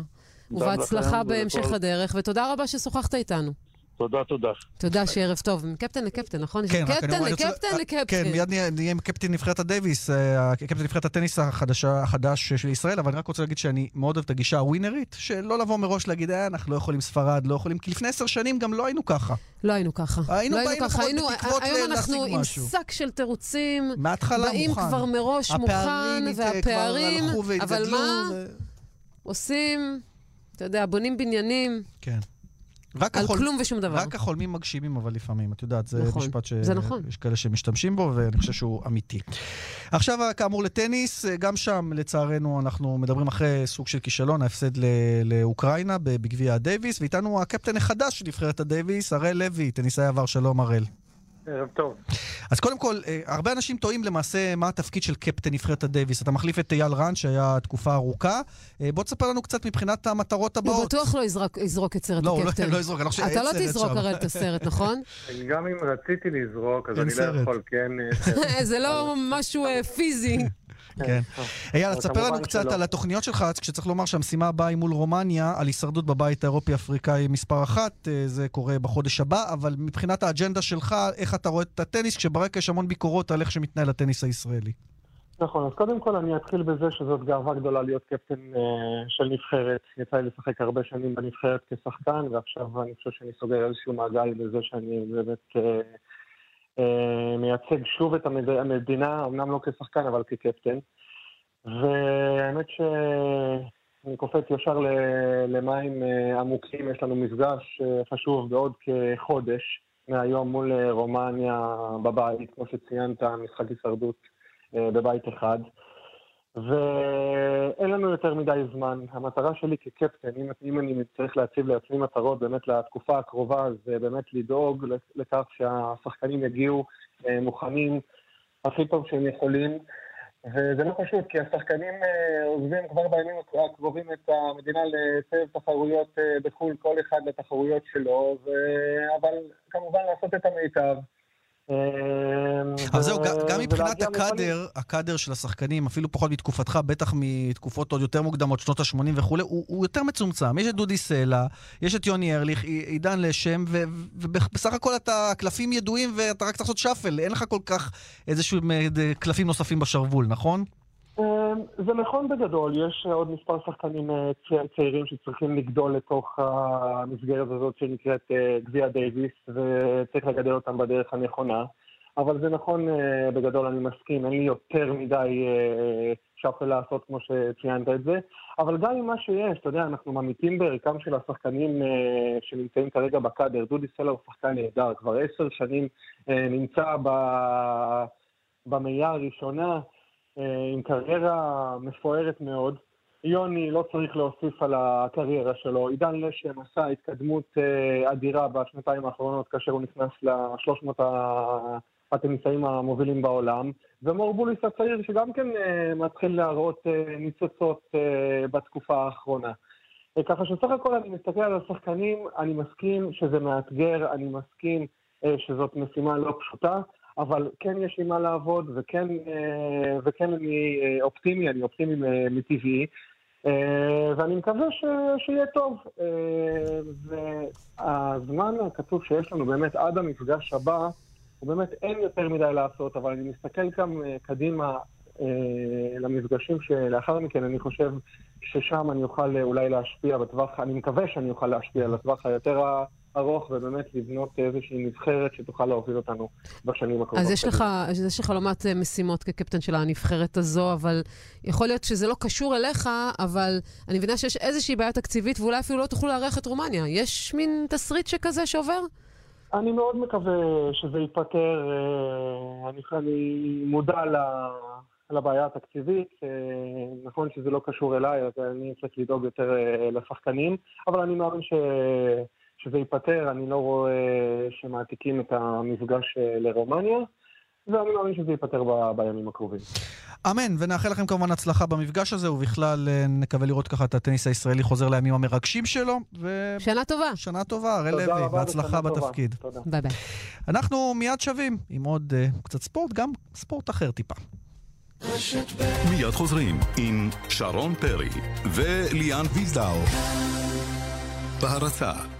ובהצלחה בהמשך הדרך, ותודה רבה ששוחחת איתנו. תודה, תודה. תודה, שערב טוב. מקפטן לקפטן, נכון? כן, רק אני קפטן רוצה- לקפטן אה, לקפטן. כן, מיד נהיה עם קפטן נבחרת הדייוויס, אה, קפטן נבחרת הטניס החדשה- החדש של ישראל, אבל אני רק רוצה להגיד שאני מאוד אוהב את הגישה הווינרית, שלא לבוא מראש להגיד, אה, אנחנו לא יכולים ספרד, לא יכולים, כי לפני עשר שנים גם לא היינו ככה. לא היינו ככה. היינו לא באים לפחות היינו- בתקוות היום ל- אנחנו להשיג עם משהו. שק של תירוצים, מההתחלה באים מוכן. כבר מראש מוכן, והפערים, אבל מה? עושים אתה יודע, בונים בניינים כן. רק על החול- כלום ושום דבר. רק החולמים מגשימים, אבל לפעמים, את יודעת, זה נכון, משפט זה נכון. שיש כאלה שמשתמשים בו, ואני חושב שהוא אמיתי. עכשיו, כאמור, לטניס, גם שם, לצערנו, אנחנו מדברים אחרי סוג של כישלון, ההפסד ל- לאוקראינה בגביע הדייוויס, ואיתנו הקפטן החדש של נבחרת הדייוויס, הראל לוי, טניסאי עבר, שלום הראל. ערב טוב. אז קודם כל, אה, הרבה אנשים טועים למעשה מה התפקיד של קפטן נבחרת הדייוויס. אתה מחליף את אייל רן, שהיה תקופה ארוכה. אה, בוא תספר לנו קצת מבחינת המטרות הוא הבאות. בטוח לא יזרוק- יזרוק את סרט לא, הוא לא- הקפטן. לא יזרוק, אני לא חושב אתה לא תזרוק. הראל את הסרט, נכון? <laughs> גם אם רציתי לזרוק, אז אני. לא יכול, כן? <laughs> זה לא משהו אה, פיזי. כן. אייל, אבל תספר לנו קצת. על התוכניות שלך, כשצריך לומר שהמשימה הבאה היא מול רומניה, על הישרדות בבית האירופי-אפריקאי מספר אחת, אה, זה קורה בחודש הבא, אבל מבחינת האג'נדה שלך, איך אתה רואה את הטניס, כשברקע יש המון ביקורות על איך שמתנהל הטניס הישראלי. נכון, אז קודם כל אני אתחיל בזה שזאת גאווה גדולה להיות קפטן אה, של נבחרת. יצא לי לשחק הרבה שנים בנבחרת כשחקן, ועכשיו אני חושב שאני סוגר איזשהו מעגל בזה שאני באמת אה, מייצג שוב את המד... המדינה, אמנם לא כשחקן, אבל כקפטן. והאמת שאני קופץ ישר למים אה, עמוקים, יש לנו מפגש אה, חשוב בעוד כחודש מהיום מול אה, רומניה בבית, כמו שציינת, משחק הישרדות אה, בבית אחד. ואין לנו יותר מדי זמן. המטרה שלי כקפטן, אם, אם אני צריך להציב לעצמי מטרות באמת לתקופה הקרובה, זה באמת לדאוג לכך שהשחקנים יגיעו אה, מוכנים הכי טוב שהם יכולים. וזה לא פשוט, כי השחקנים אה, עוזבים כבר בימים הקרובים את המדינה לסבב תחרויות אה, בחו"ל, כל אחד לתחרויות שלו, ו... אבל כמובן לעשות את המיטב. אה, אבל זהו, גם- מבחינת. הקאדר, הקאדר של השחקנים, אפילו פחות מתקופתך, בטח מתקופות עוד יותר מוקדמות, שנות ה-80 וכולי, הוא, יותר מצומצם. יש את דודי סלע, יש את יוני ארליך, עידן לשם, ובסך הכל אתה, הקלפים ידועים ואתה רק צריך לעשות שאפל, אין לך כל כך איזשהו קלפים נוספים בשרוול, נכון? אה, זה נכון בגדול, יש עוד מספר שחקנים אה, צעירים שצריכים לגדול לתוך המסגרת הזאת שנקראת אה, גביע דייוויס, וצריך לגדל אותם בדרך הנכונה. אבל זה נכון, אה, בגדול אני מסכים, אין לי יותר מדי אה, שאפל לעשות כמו שציינת את זה, אבל גם עם מה שיש, אתה יודע, אנחנו ממיתים בערכם של השחקנים אה, שנמצאים כרגע בקאדר. דודי סלע הוא שחקן נהדר, כבר עשר שנים אה, נמצא במאייה הראשונה. אה, עם קריירה מפוארת מאוד. יוני, לא צריך להוסיף על הקריירה שלו. עידן לשם עשה התקדמות אה, אדירה בשנתיים האחרונות כאשר הוא נכנס ל-300 הטניסאים המובילים בעולם. ומור בוליס הצעיר שגם כן אה, מתחיל להראות ניצוצות בתקופה האחרונה. ככה שסך הכל אני מסתכל על השחקנים, אני מסכים שזה מאתגר, אני מסכים שזאת משימה לא פשוטה. אבל כן יש לי מה לעבוד, וכן, אה, וכן אני אה, אופטימי, אני אופטימי מטבעי, אה, ואני מקווה ש, שיהיה טוב. והזמן הקצוב שיש לנו באמת עד המפגש הבא, הוא באמת אין יותר מדי לעשות, אבל אני מסתכל גם קדימה למפגשים שלאחר מכן, אני חושב ששם אני אוכל אולי להשפיע בטווח, אני מקווה שאני אוכל להשפיע לטווח היותר ארוך, ובאמת לבנות איזושהי נבחרת שתוכל להוביל אותנו בשנים הקרובות. אז יש לך, אז יש לך לא מעט אה, משימות כקפטן של הנבחרת הזו, אבל יכול להיות שזה לא קשור אליך, אבל אני מבינה שיש איזושהי בעיה תקציבית, ואולי אפילו לא תוכלו לארח את רומניה. יש מין תסריט שכזה שעובר? אני מאוד מקווה שזה ייפתר. אה, אני, אני מודע ל- לבעיה התקציבית. אה, נכון שזה לא קשור אליי, אז אני צריך לדאוג יותר לשחקנים, אבל אני מאמין ש... שזה ייפתר. אני לא רואה שמעתיקים את המפגש אה, לרומניה, ואני מאמין שזה ייפתר ב... בימים הקרובים. אמן, ונאחל לכם כמובן הצלחה במפגש הזה, ובכלל אה, נקווה לראות ככה את הטניס הישראלי חוזר לימים המרגשים שלו, ושנה שנה טובה. טובה, הראל תודה לוי, טובה. בתפקיד. תודה. ביי ביי. אנחנו מיד שווים עם עוד uh, קצת ספורט, גם ספורט אחר טיפה. מיד חוזרים עם שרון פרי וליאן ויזדאו. בהרצה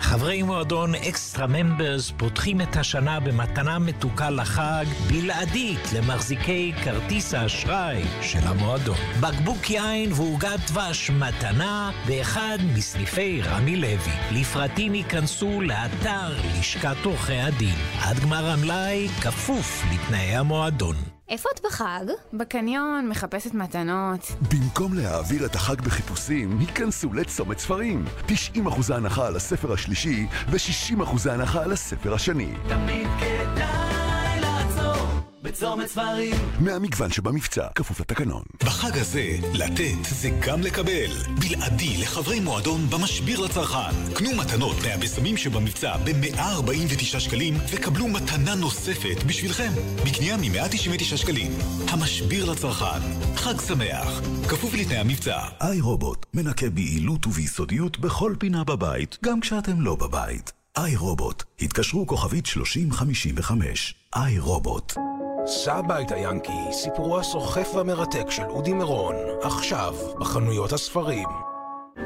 חברי מועדון אקסטרה ממברס פותחים את השנה במתנה מתוקה לחג בלעדית למחזיקי כרטיס האשראי של המועדון. בקבוק יין ועוגת דבש מתנה באחד מסניפי רמי לוי. לפרטים ייכנסו לאתר לשכת עורכי הדין. עד גמר המלאי כפוף לתנאי המועדון. איפה את בחג? בקניון, מחפשת מתנות. במקום להעביר את החג בחיפושים, היכנסו לצומת ספרים. 90% הנחה על הספר השלישי ו-60% הנחה על הספר השני. תמיד כדאי בצומת ספרים. מהמגוון שבמבצע, כפוף לתקנון. בחג הזה, לתת זה גם לקבל. בלעדי לחברי מועדון במשביר לצרכן. קנו מתנות מהבשמים שבמבצע ב-149 שקלים וקבלו מתנה נוספת בשבילכם. בקנייה מ-199 שקלים. המשביר לצרכן. חג שמח. כפוף לתנאי המבצע. איי רובוט, מנקה ביעילות וביסודיות בכל פינה בבית, גם כשאתם לא בבית. איי רובוט, התקשרו כוכבית 3055. איי רובוט. סע הביתה ינקי, סיפורו הסוחף והמרתק של אודי מירון, עכשיו, בחנויות הספרים.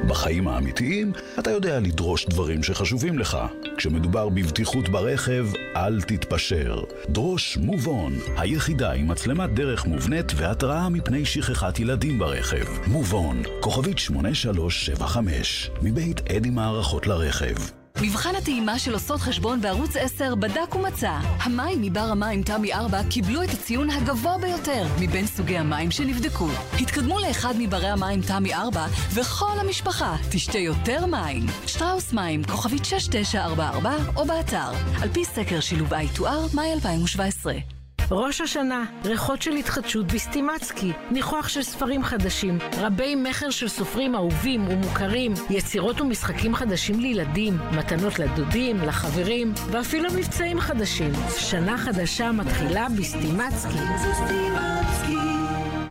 בחיים האמיתיים, אתה יודע לדרוש דברים שחשובים לך. כשמדובר בבטיחות ברכב, אל תתפשר. דרוש מובון, היחידה עם מצלמת דרך מובנית והתראה מפני שכחת ילדים ברכב. מובון, כוכבית 8375, מבית אדי מערכות לרכב. מבחן הטעימה של עושות חשבון בערוץ 10 בדק ומצא. המים מבר המים תמי 4 קיבלו את הציון הגבוה ביותר מבין סוגי המים שנבדקו. התקדמו לאחד מברי המים תמי 4 וכל המשפחה תשתה יותר מים. שטראוס מים, כוכבית 6944 או באתר, על פי סקר שילוב I2R, מאי 2017. ראש השנה, ריחות של התחדשות בסטימצקי, ניחוח של ספרים חדשים, רבי מכר של סופרים אהובים ומוכרים, יצירות ומשחקים חדשים לילדים, מתנות לדודים, לחברים, ואפילו מבצעים חדשים. שנה חדשה מתחילה בסטימצקי.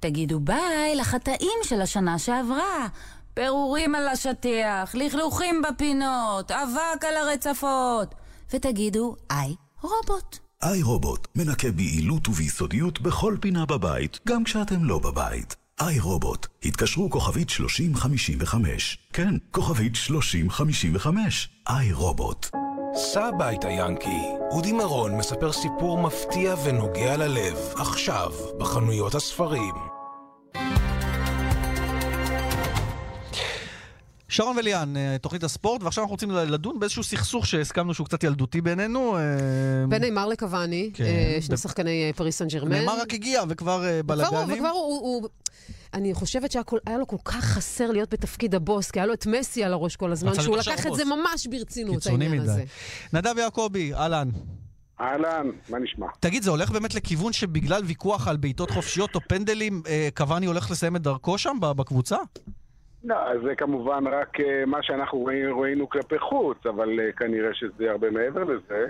תגידו ביי לחטאים של השנה שעברה. פירורים על השטיח, לכלוכים בפינות, אבק על הרצפות. ותגידו איי רובוט. איי רובוט, מנקה ביעילות וביסודיות בכל פינה בבית, גם כשאתם לא בבית. איי רובוט, התקשרו כוכבית 3055. כן, כוכבית 3055. איי רובוט. סע הביתה ינקי, אודי מירון מספר סיפור מפתיע ונוגע ללב, עכשיו, בחנויות הספרים. שרון וליאן, אה, תוכנית הספורט, ועכשיו אנחנו רוצים לדון באיזשהו סכסוך שהסכמנו שהוא קצת ילדותי בינינו. אה, בין נאמר לקוואני, כן. אה, שני שחקני פריס סן ג'רמן. נאמר רק הגיע וכבר בלאגנים. וכבר הוא... הוא... אני חושבת שהיה לו כל כך חסר להיות בתפקיד הבוס, כי היה לו את מסי על הראש כל הזמן, שהוא לקח את זה. ממש ברצינות, העניין הזה. נדב יעקבי, אהלן. אהלן, מה נשמע? תגיד, זה הולך באמת לכיוון שבגלל ויכוח על בעיטות חופשיות או פנדלים, קוואני הולך לסיים את דרכו שם בקבוצה? לא, זה כמובן רק אה, מה שאנחנו ראינו, כלפי חוץ, אבל אה, כנראה שזה הרבה מעבר לזה.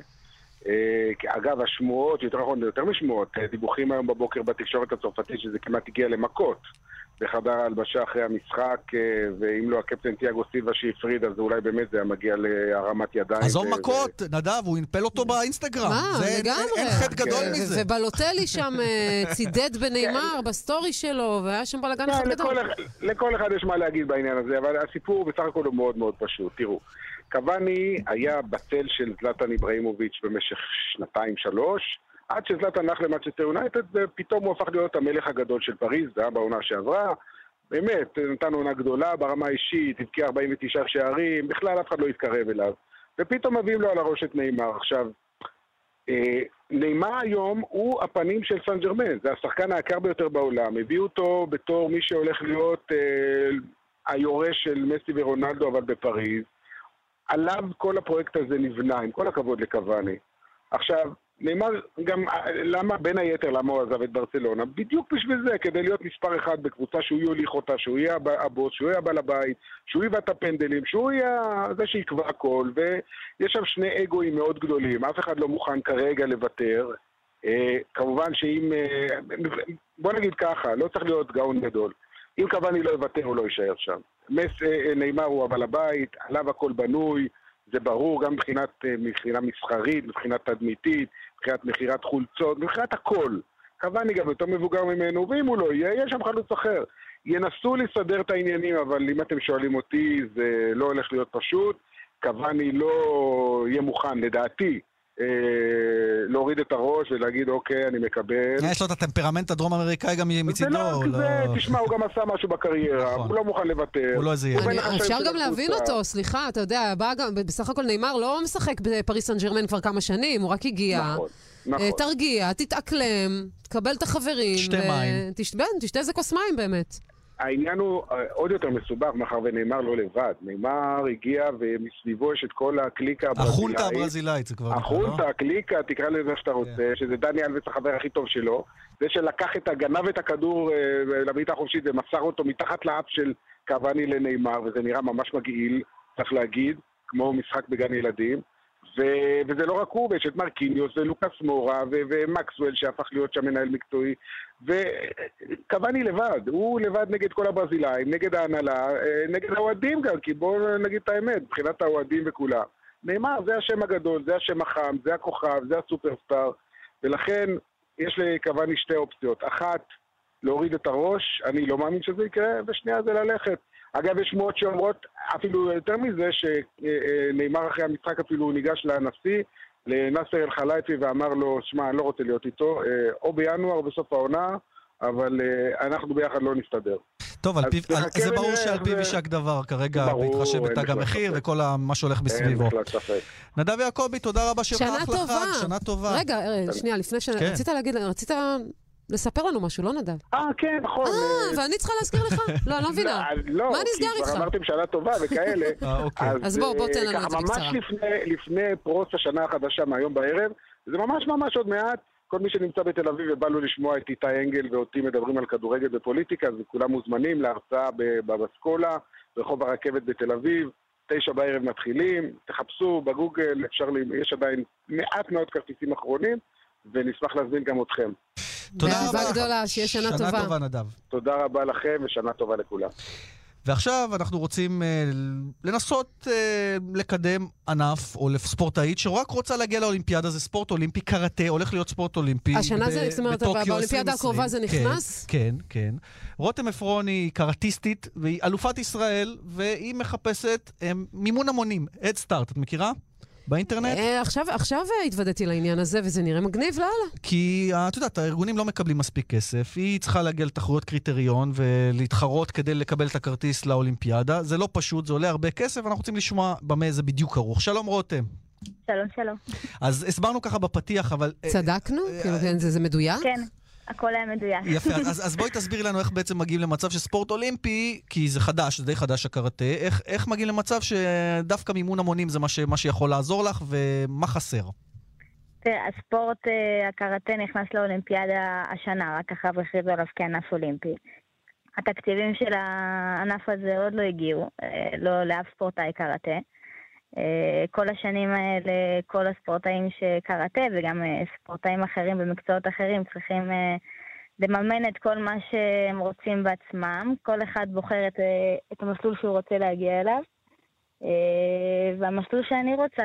אה, אגב, השמועות, יותר נכון, יותר משמועות, דיווחים היום בבוקר בתקשורת הצרפתית שזה כמעט הגיע למכות בחדר ההלבשה אחרי המשחק, אה, ואם לא הקפטן תיאגו סילבה שהפריד, אז אולי באמת זה היה מגיע להרמת ידיים. עזוב מכות, נדב, הוא unfollow אותו באינסטגרם. מה, לגמרי. אין חטא גדול כן. מזה. ובאלוטלי שם אה, צידד בנאמר בסטורי שלו, והיה שם בלאגן אחד כן, גדול. לכל, אחד- יש מה להגיד בעניין הזה, אבל הסיפור בסך הכל הוא מאוד מאוד פשוט. תראו, קוואני היה בצל של זלטן איבראימוביץ' במשך שנתיים-שלוש, עד שזלטן הלך למאצ'סטר יונייטד, ופתאום הוא הפך להיות המלך הגדול של פריז, זה היה בעונה שעברה. באמת, נתן עונה גדולה ברמה האישית, הבקיע 49 שערים, בכלל אף אחד לא התקרב אליו. ופתאום מביאים לו על הראש את נאמר. עכשיו, אה, נאמר היום הוא הפנים של סן ג'רמן, זה השחקן היקר ביותר בעולם. הביאו אותו בתור מי שהולך להיות אה, היורש של מסי ורונלדו, אבל בפריז. עליו כל הפרויקט הזה נבנה, עם כל הכבוד לקוואני. עכשיו, נאמר גם, למה, בין היתר, למה הוא עזב את ברצלונה? בדיוק בשביל זה, כדי להיות מספר אחד בקבוצה שהוא יוליך אותה, שהוא יהיה הב- הבוס, שהוא יהיה הבעל הבית, שהוא יבע את הפנדלים, שהוא יהיה זה שיקבע הכל, ויש שם שני אגואים מאוד גדולים, אף אחד לא מוכן כרגע לוותר. אה, כמובן שאם, אה, בוא נגיד ככה, לא צריך להיות גאון גדול. אם קוואני לא יוותר, הוא לא יישאר שם. מס, אה, נאמר הוא הבעל הבית, עליו הכל בנוי, זה ברור גם מבחינת, אה, מבחינה מסחרית, מבחינת תדמיתית, מבחינת מכירת חולצות, מבחינת הכל. קוואני גם יותר מבוגר ממנו, ואם הוא לא יהיה, יהיה שם חלוץ אחר. ינסו לסדר את העניינים, אבל אם אתם שואלים אותי, זה לא הולך להיות פשוט. קוואני לא יהיה מוכן, לדעתי, אה, להוריד את הראש ולהגיד, אוקיי, אני מקבל. יש לו את הטמפרמנט הדרום אמריקאי גם זה מצידו. לא, הוא זה, לא- תשמע, הוא גם עשה משהו בקריירה, הוא לא מוכן לוותר. הוא לא איזה ילד. אפשר גם להבין. אותו, סליחה, אתה יודע, בסך הכל נאמר לא משחק בפריס סן ג'רמן כבר כמה שנים, הוא רק הגיע. נכון. נכון. אה, תרגיע, תתאקלם, תקבל את החברים. שתה ו- מים. תש- תשתה איזה כוס מים באמת. העניין הוא אה, עוד יותר מסובך, מאחר ונאמר לא לבד. נאמר הגיע ומסביבו יש את כל הקליקה הברזילאית. החונטה הברזילאית, זה כבר נקרא, לא? החונטה, הקליקה, תקרא לזה איך שאתה רוצה, שזה דני אלבס החבר הכי טוב שלו. זה שלקח את הגנב את הכדור אה, לבעיטה החופשית ומסר אותו מתחת לאף של קוואני לנאמר, וזה נראה ממש מגעיל, צריך להגיד, כמו משחק בגן ילדים. ו- וזה לא רק הוא, ויש את מרקיניוס ולוקאס מורה ו- ומקסוול שהפך להיות שם מנהל מקצועי. וקוואני לבד, הוא לבד נגד כל הברזילאים, נגד ההנהלה, אה, נגד האוהדים גם, כי בואו נגיד את האמת, מבחינת האוהדים וכולם. נאמר, זה השם הגדול, זה השם החם, זה הכוכב, זה הסופרסטאר, ולכן יש לקוואני שתי אופציות. אחת, להוריד את הראש, אני לא מאמין שזה יקרה, ושנייה זה ללכת. אגב, יש שמועות שאומרות, אפילו יותר מזה, שנאמר אחרי המשחק אפילו הוא ניגש לנשיא, לנאסר אל-חלייפי, ואמר לו, שמע, אני לא רוצה להיות איתו, אה, או בינואר או בסוף העונה, אבל אה, אנחנו ביחד לא נסתדר. טוב, על אז פיו- על- זה ברור שעל פיו יישק דבר כרגע, בהתחשב בתג המחיר. וכל ה- מה שהולך מסביבו. נדב יעקבי, תודה רבה שבאת שנה לחג, טובה. שנה טובה. רגע, אה, שנייה, לפני ש... כן. רצית להגיד, רצית לספר לנו משהו, לא נדב? אה, כן, נכון. אה, ואני צריכה להזכיר לך? לא, אני לא <laughs> מבינה. לא, מה נסגר כי כבר איתך? אמרתם שנה טובה וכאלה. <laughs> אה, אוקיי. אז בוא, בוא, תן לנו ככה, את זה בקצרה. ממש לפני, פרוץ השנה החדשה מהיום בערב, זה ממש ממש עוד מעט. כל מי שנמצא בתל אביב ובא לו לשמוע את איתי אנגל ואותי מדברים על כדורגל ופוליטיקה, אז כולם מוזמנים להרצאה בבסקולה, רחוב הרכבת בתל אביב. תשע בערב מתחילים, תחפשו בגוגל, אפשר, יש עדיין מעט מאוד כרטיסים אחרונים, ונשמח להזמין גם אתכם. תודה באהבה רבה. גדולה, שיהיה שנה שנה טובה. טובה, נדב. תודה רבה לכם ושנה טובה לכולם. ועכשיו אנחנו רוצים אה, לנסות אה, לקדם ענף או ספורטאית שרק רוצה להגיע לאולימפיאדה, זה ספורט אולימפי, קראטה, הולך להיות ספורט אולימפי. השנה ב- זה- זאת אומרת, באולימפיאדה 2020. הקרובה זה כן, נכנס? כן, כן. רותם עפרון היא קראטיסטית והיא אלופת ישראל, והיא מחפשת אה, מימון המונים, Head Start, את מכירה? באינטרנט? אה, עכשיו עכשיו התוודעתי לעניין הזה, וזה נראה מגניב לאללה. כי אה, את יודעת, הארגונים לא מקבלים מספיק כסף, היא צריכה להגיע לתחרויות קריטריון ולהתחרות כדי לקבל את הכרטיס לאולימפיאדה. זה לא פשוט, זה עולה הרבה כסף, ואנחנו רוצים לשמוע במה זה בדיוק כרוך. שלום רותם. שלום, שלום. אז הסברנו ככה בפתיח, אבל... אה, צדקנו? כאילו, כן, זה זה מדויק? כן, הכל היה מדויק. יפה, אז, <laughs> אז בואי תסבירי לנו איך בעצם מגיעים למצב שספורט אולימפי, כי זה חדש, זה די חדש הקראטה, איך, איך מגיעים למצב שדווקא מימון המונים זה מה, ש, מה שיכול לעזור לך, ומה חסר? תראה, הספורט אה, הקראטה נכנס לאולימפיאדה השנה, רק אחריו הכריזו עליו כענף אולימפי. התקציבים של הענף הזה עוד לא הגיעו, אה, לא לאף ספורטאי קראטה. אה, כל השנים האלה, כל הספורטאים שקראטה וגם אה, ספורטאים אחרים במקצועות אחרים צריכים אה, לממן את כל מה שהם רוצים בעצמם. כל אחד בוחר את, את המסלול שהוא רוצה להגיע אליו. והמסלול שאני רוצה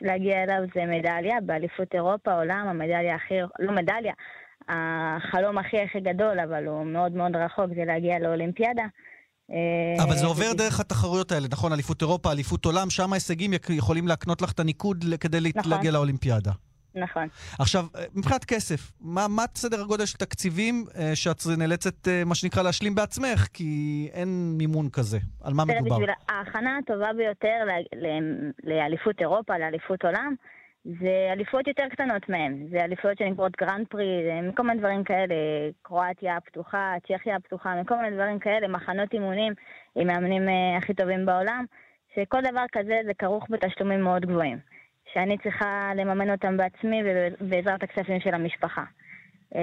להגיע אליו זה מדליה, באליפות אירופה, עולם, המדליה הכי, לא מדליה, החלום הכי הכי גדול, אבל הוא מאוד מאוד רחוק, זה להגיע לאולימפיאדה. אה, אבל זה עובר דרך התחרויות האלה, נכון? אליפות אירופה, אליפות עולם, שם ההישגים יכ- יכולים להקנות לך את הניקוד כדי נכון. להגיע לאולימפיאדה. נכון. עכשיו, אה, מבחינת כסף, מה, מה סדר הגודל של תקציבים אה, שאת נאלצת, אה, מה שנקרא, להשלים בעצמך? כי אין מימון כזה. על מה מדובר? בשביל ההכנה הטובה ביותר לאליפות אירופה, לאליפות עולם, זה אליפויות יותר קטנות מהן. זה אליפויות שנקראות גרנד פרי, זה כל מיני דברים כאלה, קרואטיה הפתוחה, צ'כיה הפתוחה, מכל מיני דברים כאלה, מחנות אימונים עם מאמנים אה, הכי טובים בעולם, שכל דבר כזה זה כרוך בתשלומים מאוד גבוהים. שאני צריכה לממן אותם בעצמי ובעזרת הכספים של המשפחה. אה,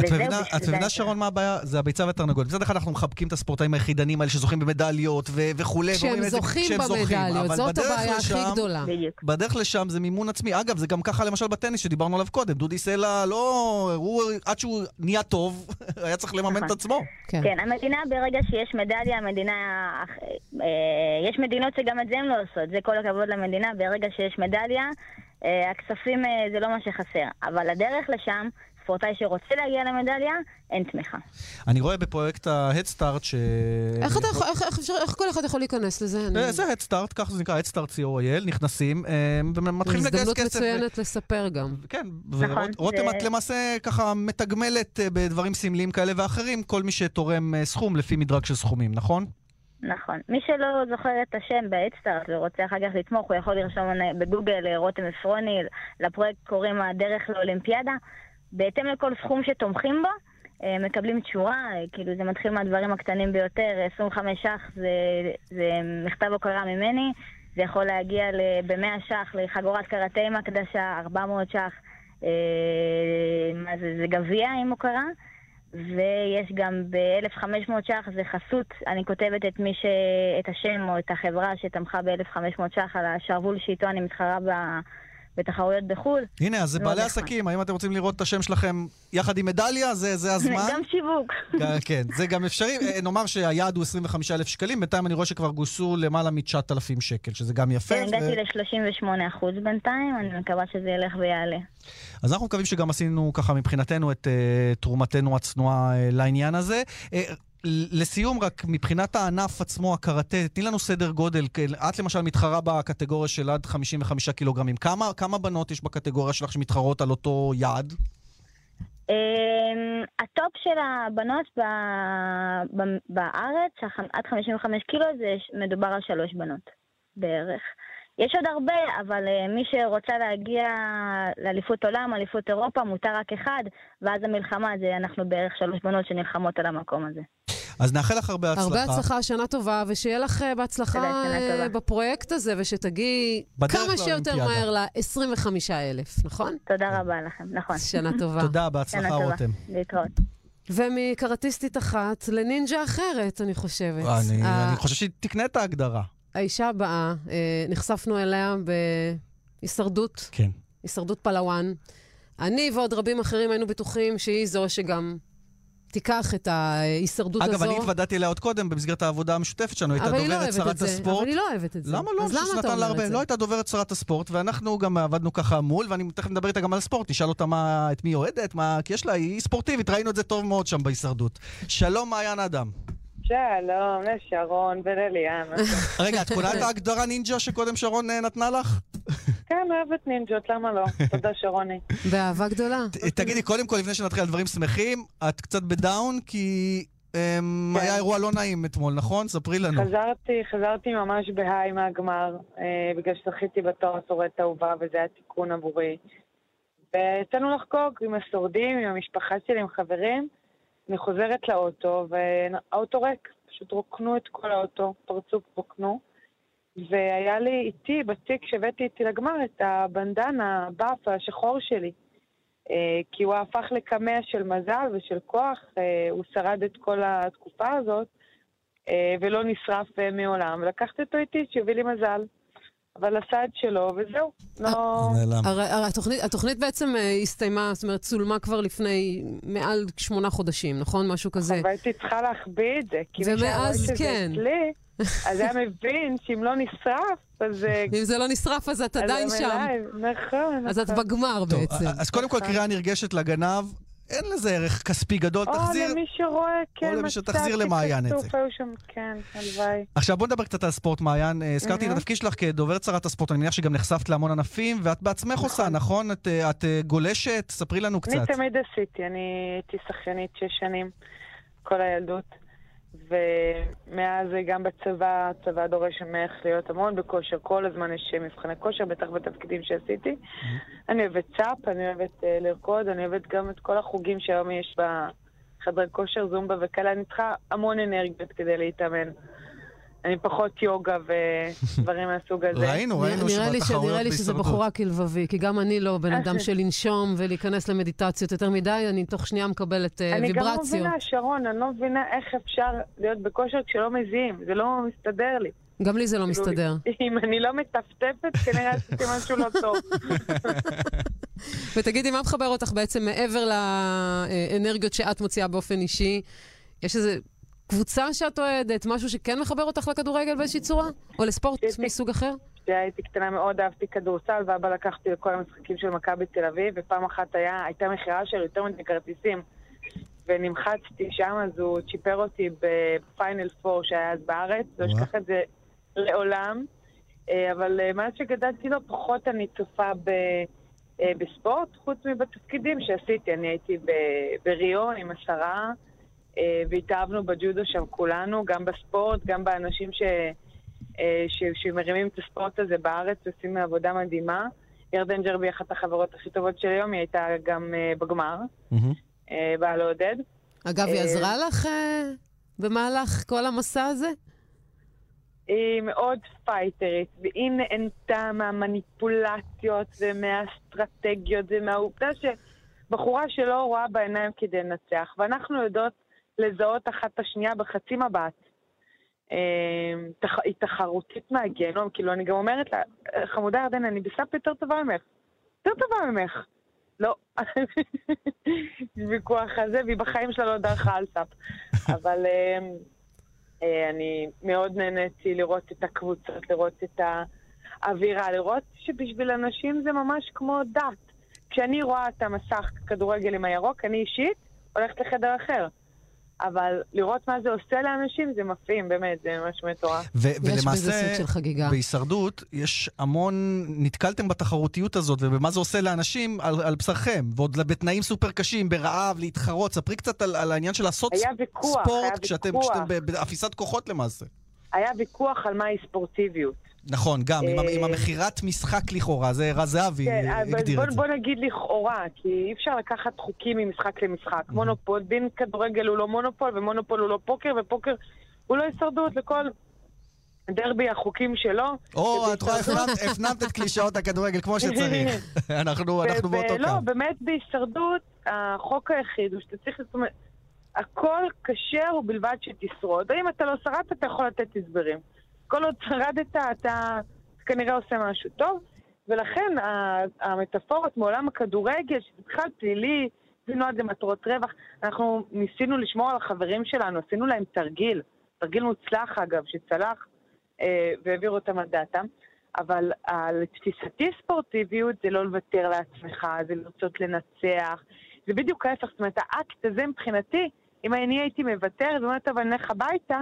את מבינה, את מבינה שרון, מה הבעיה? זה הביצה והתרנגולת. מצד אחד אנחנו מחבקים את הספורטאים היחידנים האלה שזוכים במדליות ו- וכולי. כשהם זוכים. במדליות, זאת הבעיה הכי גדולה. בדרך לשם זה מימון עצמי. אגב, זה גם ככה למשל בטניס שדיברנו עליו קודם. דודי סלע לא... הוא, עד שהוא נהיה טוב, <laughs> היה צריך לממן נכון. את עצמו. כן, המדינה ברגע שיש מדליה, המדינה... אה, יש מדינות שגם את זה הן לא עושות, זה כל הכבוד למדינה, ברגע שיש מדליה, הכספים אה, זה לא מה שחסר. אבל הדרך לשם, ספורטאי שרוצה להגיע למדליה, אין תמיכה. אני רואה בפרויקט Start ש... איך אתה יכול- איך- איך אפשר- איך כל אחד יכול להיכנס לזה? אני- אה, זה Head Start, ככה זה נקרא, Start co.il, נכנסים אה, ומתחילים לגייס הזדמנות כסף. מצוינת לספר גם. כן, נכון, ורותם, זה- את למעשה ככה מתגמלת אה, בדברים סמליים כאלה ואחרים, כל מי שתורם אה, סכום לפי מדרג של סכומים, נכון? נכון. מי שלא זוכר את השם באדסטארט ורוצה אחר כך לתמוך, הוא יכול לרשום בגוגל אה, רותם עפרוני, לפרויקט קוראים הדרך לאולימפיאדה. בהתאם לכל סכום שתומכים בו, אה, מקבלים תשורה, אה, כאילו זה מתחיל מהדברים הקטנים ביותר, 25 ש"ח זה, זה מכתב הוקרה ממני, זה יכול להגיע ב-100 ש"ח לחגורת קראטה עם הקדשה, 400 ש"ח, מה זה, זה גביע עם הוקרה. ויש גם ב-1,500 ש"ח, זה חסות, אני כותבת את מי ש... את השם או את החברה שתמכה ב-1,500 ש"ח על השרוול שאיתו אני מתחרה ב... בתחרויות בחו"ל. הנה, אז זה בעלי נחמד. עסקים, האם אתם רוצים לראות את השם שלכם יחד עם מדליה? זה, זה הזמן? גם שיווק. כן, זה גם אפשרי. אה, נאמר שהיעד הוא 25,000 שקלים, בינתיים אני רואה שכבר גוסו למעלה מ-9,000 שקל, שזה גם יפה. כן, הגעתי ל-38% בינתיים, אני מקווה שזה ילך ויעלה. אז אנחנו מקווים שגם עשינו ככה מבחינתנו את אה, תרומתנו הצנועה אה, לעניין הזה. אה, לסיום, רק מבחינת הענף עצמו, הקראטה, תני לנו סדר גודל. את למשל מתחרה בקטגוריה של עד 55 קילוגרמים. כמה, כמה בנות יש בקטגוריה שלך שמתחרות על אותו יעד? אמ, הטופ של הבנות בארץ, עד 55 קילו, זה מדובר על שלוש בנות בערך. יש עוד הרבה, אבל uh, מי שרוצה להגיע לאליפות עולם, אליפות אירופה, מותר רק אחד, ואז המלחמה זה אנחנו בערך שלוש בנות שנלחמות על המקום הזה. אז נאחל לך הרבה הצלחה. הרבה הצלחה, שנה טובה, ושיהיה לך uh, בהצלחה uh, בפרויקט הזה, ושתגיעי כמה שיותר מהר ל-25,000, נכון? תודה רבה לכם, נכון. שנה טובה. תודה, בהצלחה, רותם. להתראות. ומקרטיסטית אחת לנינג'ה אחרת, אני חושבת. אני, אני חושב שהיא תקנה את ההגדרה. האישה הבאה, אה, נחשפנו אליה בהישרדות. כן. הישרדות פלוואן. אני ועוד רבים אחרים היינו בטוחים שהיא זו שגם תיקח את ההישרדות אגב, הזו. אגב, אני התוודעתי אליה עוד קודם במסגרת העבודה המשותפת שלנו. הייתה לא דוברת שרת הספורט. אבל היא לא אוהבת את זה. למה לא? אז למה אתה אומר את זה? לא הייתה דוברת שרת הספורט, ואנחנו גם עבדנו ככה מול, ואני תכף מדבר איתה גם על ספורט, נשאל אותה מה, את מי היא אוהדת, מה, כי יש לה, היא ספורטיבית, ראינו את זה טוב מאוד שם בהישרדות. שלום, מעיין אדם. שלום לשרון ולליאן. רגע, את קונה את ההגדרה נינג'ה שקודם שרון אה, נתנה לך? כן, אוהבת נינג'ות, למה לא? <laughs> תודה, שרוני. באהבה גדולה. תגידי, קודם כל, לפני שנתחיל על דברים שמחים, את קצת בדאון, כי אמ, היה אירוע לא נעים אתמול, נכון? ספרי לנו. חזרתי, חזרתי ממש בהיי מהגמר, אה, בגלל שזכיתי בתואר שורדת אהובה, וזה היה תיקון עבורי. ויצאנו לחגוג עם השורדים, עם המשפחה שלי, עם חברים. אני חוזרת לאוטו, והאוטו ריק. פשוט רוקנו את כל האוטו, פרצוף רוקנו. והיה לי איתי, בתיק שהבאתי איתי לגמר, את הבנדנה, הבאף השחור שלי. אה, כי הוא הפך לקמע של מזל ושל כוח, אה, הוא שרד את כל התקופה הזאת, אה, ולא נשרף מעולם. ולקחתי אותו איתי, שיביא לי מזל. אבל עשה את שלו, וזהו. לא... הרי התוכנית, התוכנית בעצם אה, הסתיימה, זאת אומרת, צולמה כבר לפני מעל שמונה חודשים, נכון? משהו כזה. אבל הייתי צריכה להחביא את זה. ומאז כן. אצלי, אז היה מבין שאם לא נשרף, אז... אה, <laughs> אם זה לא נשרף, אז את עדיין שם. נכון, אז את נכון. בגמר בעצם. אז קודם כל, קריאה נרגשת לגנב. אין לזה ערך כספי גדול, תחזיר... או למי שרואה, כן, או למי שתחזיר למעיין את זה. שם, כן, הלוואי. עכשיו בוא נדבר קצת על ספורט, מעיין. אה, הזכרתי את התפקיד שלך כדוברת שרת הספורט, אני מניח שגם נחשפת להמון ענפים, ואת בעצמך עושה, נכון? את אה, אה, גולשת? ספרי לנו קצת. אני תמיד עשיתי, אני הייתי שחיינית שש שנים, כל הילדות. ומאז גם בצבא, הצבא דורש ממך להיות המון בכושר, כל הזמן יש מבחני כושר, בטח בתפקידים שעשיתי. Mm-hmm. אני אוהבת צאפ, אני אוהבת uh, לרקוד, אני אוהבת גם את כל החוגים שהיום יש בחדרי כושר, זומבה וכאלה, אני צריכה המון אנרגיות כדי להתאמן. אני פחות יוגה ודברים מהסוג הזה. ראינו, ראינו שבתחרויות בהישרדות. נראה לי שזה בחורה כלבבי, כי גם אני לא בן אדם של לנשום ולהיכנס למדיטציות יותר מדי, אני תוך שנייה מקבלת ויברציות. אני גם לא מבינה, שרון, אני לא מבינה איך אפשר להיות בכושר כשלא מזיעים, זה לא מסתדר לי. גם לי זה לא כאילו, מסתדר. אם אני לא מטפטפת, כנראה עשיתי משהו לא טוב. <laughs> ותגידי, מה מחבר אותך בעצם מעבר לאנרגיות שאת מוציאה באופן אישי? יש איזה קבוצה שאת אוהדת, משהו שכן מחבר אותך לכדורגל באיזושהי צורה? או לספורט מסוג אחר? כשהייתי קטנה מאוד אהבתי כדורסל, ואבא לקחתי לכל המשחקים של מכבי תל אביב, ופעם אחת היה, הייתה מכירה של יותר מדי כרטיסים. ונמחצתי שם, אז הוא צ'יפר אותי בפיינל פור שהיה אז בארץ, לא אשכח את זה לעולם. אה, אבל אה, מאז שגדלתי לו, פחות אני צופה ב, אה, בספורט, חוץ מבתפקידים שעשיתי. אני הייתי בריו עם השרה. אה, והתאהבנו בג'ודו שם כולנו, גם בספורט, גם באנשים ש, אה, ש, שמרימים את הספורט הזה בארץ, עושים עבודה מדהימה. ירדן ג'רבי, אחת החברות הכי טובות של היום, היא הייתה גם אה, בגמר, אה, באה לעודד. אגב, היא עזרה לך במהלך כל המסע הזה? היא מאוד פייטרית, והיא נהנתה מהמניפולציות ומהאסטרטגיות ומהעובדה שבחורה שלא רואה בעיניים כדי לנצח, ואנחנו יודעות לזהות אחת את השנייה בחצי מבט. תח- היא תחרותית מהגיהנום, כאילו אני גם אומרת לה, חמודה ירדן, אני בסאפ יותר טובה ממך. יותר טובה ממך. לא. <laughs> ויכוח הזה, והיא בחיים שלה לא דרכה על סאפ. <laughs> אבל אה, אה, אני מאוד נהניתי לראות את הקבוצות, לראות את האווירה, לראות שבשביל אנשים זה ממש כמו דת. כשאני רואה את המסך כדורגל עם הירוק, אני אישית הולכת לחדר אחר. אבל לראות מה זה עושה לאנשים זה מפעים, באמת, זה ממש מטורף. ו- יש בזה ולמעשה, סוג של חגיגה. בהישרדות, יש המון, נתקלתם בתחרותיות הזאת, ובמה זה עושה לאנשים על, על בשרכם, ועוד בתנאים סופר קשים, ברעב, להתחרות. ספרי קצת על, על העניין של לעשות היה ויכוח, ספורט היה כשאתם, ויכוח. כשאתם ב- באפיסת כוחות למעשה. היה ויכוח על מהי ספורטיביות. נכון, גם, עם, אה, המכירת משחק לכאורה, זה רז זהבי כן, הגדיר בוא, את זה. בוא נגיד לכאורה, כי אי אפשר לקחת חוקים ממשחק למשחק. מונופול, דין כדורגל הוא לא מונופול, ומונופול הוא לא פוקר, ופוקר הוא לא הישרדות לכל דרבי החוקים שלו. או, את רואה, הפנמת- את קלישאות הכדורגל כמו שצריך. <laughs> אנחנו באותו קו. באמת בהישרדות, החוק היחיד הוא שאתה צריך, זאת אומרת, הכל כשר ובלבד שתשרוד. אם אתה לא שרדת, אתה יכול לתת הסברים. כל עוד שרדת, אתה כנראה עושה משהו טוב, ולכן המטאפורות מעולם הכדורגל, שזה בכלל פלילי, זה נועד למטרות רווח, אנחנו ניסינו לשמור על החברים שלנו, עשינו להם תרגיל, תרגיל מוצלח אגב, שצלח, אה, והעבירו אותם על דעתם. אבל אה, לתפיסתי ספורטיביות זה לא לוותר לעצמך, זה לרצות לנצח. זה בדיוק ההפך, זאת אומרת, האקט הזה מבחינתי, אם אני הייתי מוותרת ואומרת, אבל נלך הביתה,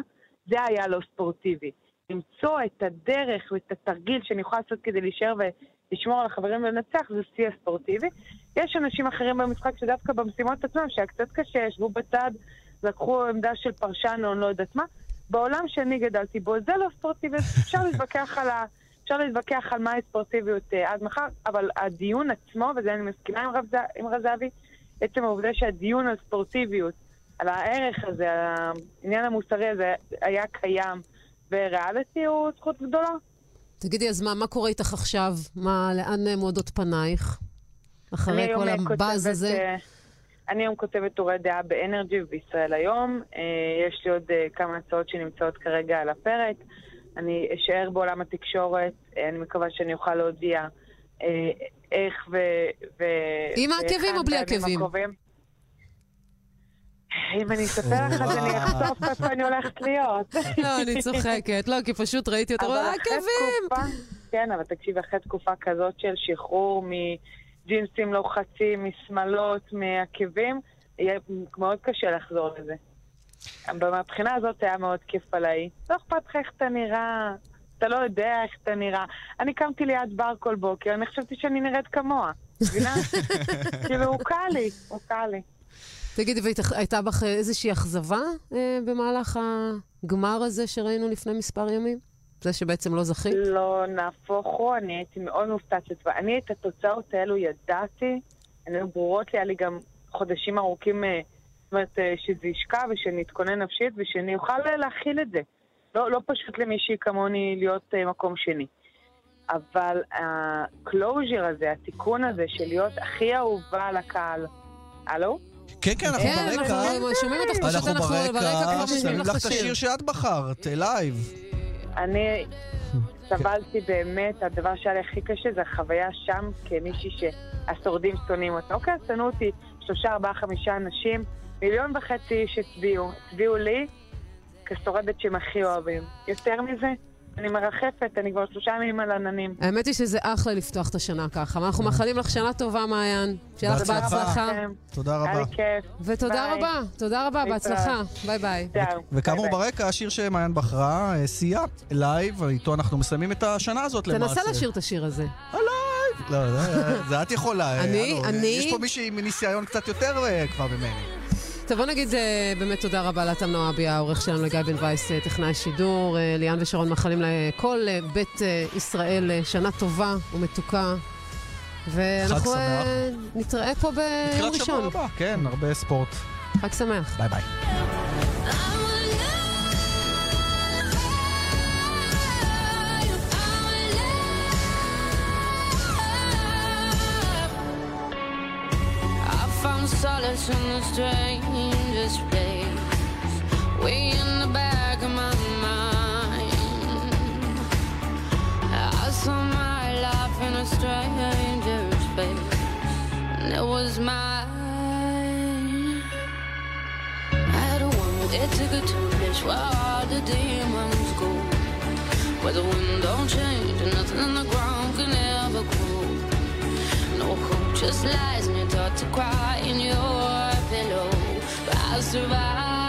זה היה לא ספורטיבי. למצוא את הדרך ואת התרגיל שאני יכולה לעשות כדי להישאר ולשמור על החברים ולנצח, זה שיא הספורטיבי. יש אנשים אחרים במשחק שדווקא במשימות עצמם, שהיה קצת קשה, ישבו בצד, לקחו עמדה של פרשן או לא יודעת מה. בעולם שאני גדלתי בו, זה לא ספורטיבי, אפשר להתווכח על ה... אפשר להתווכח על מהי ספורטיביות אה, עד מחר, אבל הדיון עצמו, וזה אני מסכימה עם רב, ז- עם רב זהבי, עצם העובדה שהדיון על ספורטיביות, על הערך הזה, על העניין המוסרי הזה, היה קיים בריאליטי, הוא זכות גדולה. תגידי, אז מה, מה קורה איתך עכשיו? מה, לאן מועדות פנייך? אחרי כל אה, הבאז הזה? אה, אני היום כותבת טורי דעה באנרג'י ובישראל היום. אה, יש לי עוד כמה הצעות שנמצאות כרגע על הפרק. אני אשאר בעולם התקשורת, אני מקווה שאני אוכל להודיע איך ו... ו עם העקבים או בלי עקבים? אם אני אספר לך, אז אני אחשוף <laughs> איפה אני הולכת להיות. לא, אני צוחקת. לא, כי פשוט ראיתי אותה, אבל עקבים! תקופה- כן, אבל תקשיב, אחרי תקופה כזאת של שחרור מג'ינסים לוחצים, משמאלות, מעקבים, יהיה מאוד קשה לחזור לזה. מהבחינה הזאת היה מאוד כיף עליי. לא אכפת לך איך אתה נראה, אתה לא יודע איך אתה נראה. אני קמתי ליד בר כל בוקר, אני חשבתי שאני נראית כמוה. מבינה? <laughs> כאילו, הוא קל לי, הוא קל לי. תגידי, והייתה בך איזושהי אכזבה אה, במהלך הגמר הזה שראינו לפני מספר ימים? זה שבעצם לא זכית? לא, נהפוך הוא, אני הייתי מאוד מופתעת. אני את התוצאות האלו ידעתי, הן היו ברורות לי, היה לי גם חודשים ארוכים, אה, זאת אומרת, אה, שזה ישקע ושנתכונן נפשית ושאני אוכל אה, להכיל את זה. לא, לא פשוט למישהי כמוני להיות אה, מקום שני. אבל ה closure הזה, התיקון הזה של להיות הכי אהובה על הקהל, הלו? כן, כן, אנחנו כן, ברקע. אנחנו שומעים אותך, פשוט אנחנו אנחנו ברקע כבר ברקע, לך לך את את השיר שאת בחרת, Alive. אני <laughs> סבלתי באמת, הדבר שהיה לי הכי קשה זה החוויה שם כמישהי שהשורדים שונאים אותה. אוקיי, שנאו אותי שלושה, ארבעה, חמישה אנשים, מיליון וחצי איש הצביעו. הצביעו לי כשורדת שהם הכי אוהבים. יותר מזה, אני מרחפת, אני כבר שלושה ימים על עננים. האמת היא שזה אחלה לפתוח את השנה ככה. ואנחנו מאחלים לך שנה טובה, מעיין. שיהיה לך בהצלחה. תודה היה רבה. לי כיף. ותודה. רבה, תודה רבה. בהצלחה. ביי ביי. וכאמור. ברקע, השיר שמעיין בחרה, אה, Sia, Alive, איתו אנחנו מסיימים את השנה הזאת למעשה. תנסה לשיר את השיר הזה. לא, זה- זה את יכולה. אה, אני- אני- יש פה מישהי עם ניסיון קצת יותר אה, כבר ממני. טוב, בוא נגיד אה, באמת תודה רבה לאתם נועבי, העורך שלנו לגיא בן וייס, אה, טכנאי שידור. אה, ליאן ושרון מאחלים לכל בית ישראל שנה טובה ומתוקה. ואנחנו. אה, נתראה פה ביום לקראת שבוע ראשון. הבא, כן, הרבה ספורט. חג שמח. ביי ביי. Found solace in the strangest place, way in the back of my mind. I saw my life in a stranger's face, and it was mine. I that took it to a place where all the demons go, where the wind don't change and nothing in the ground can ever grow. No hope just lies and taught to cry in your pillow. But I survive.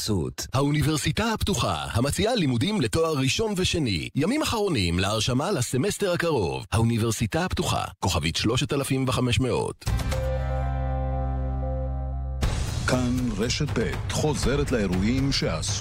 בחסות. האוניברסיטה הפתוחה, המציעה לימודים לתואר ראשון ושני. ימים אחרונים להרשמה לסמסטר הקרוב. האוניברסיטה הפתוחה, כוכבית 3500. כאן רשת ב' חוזרת לאירועים שעשו...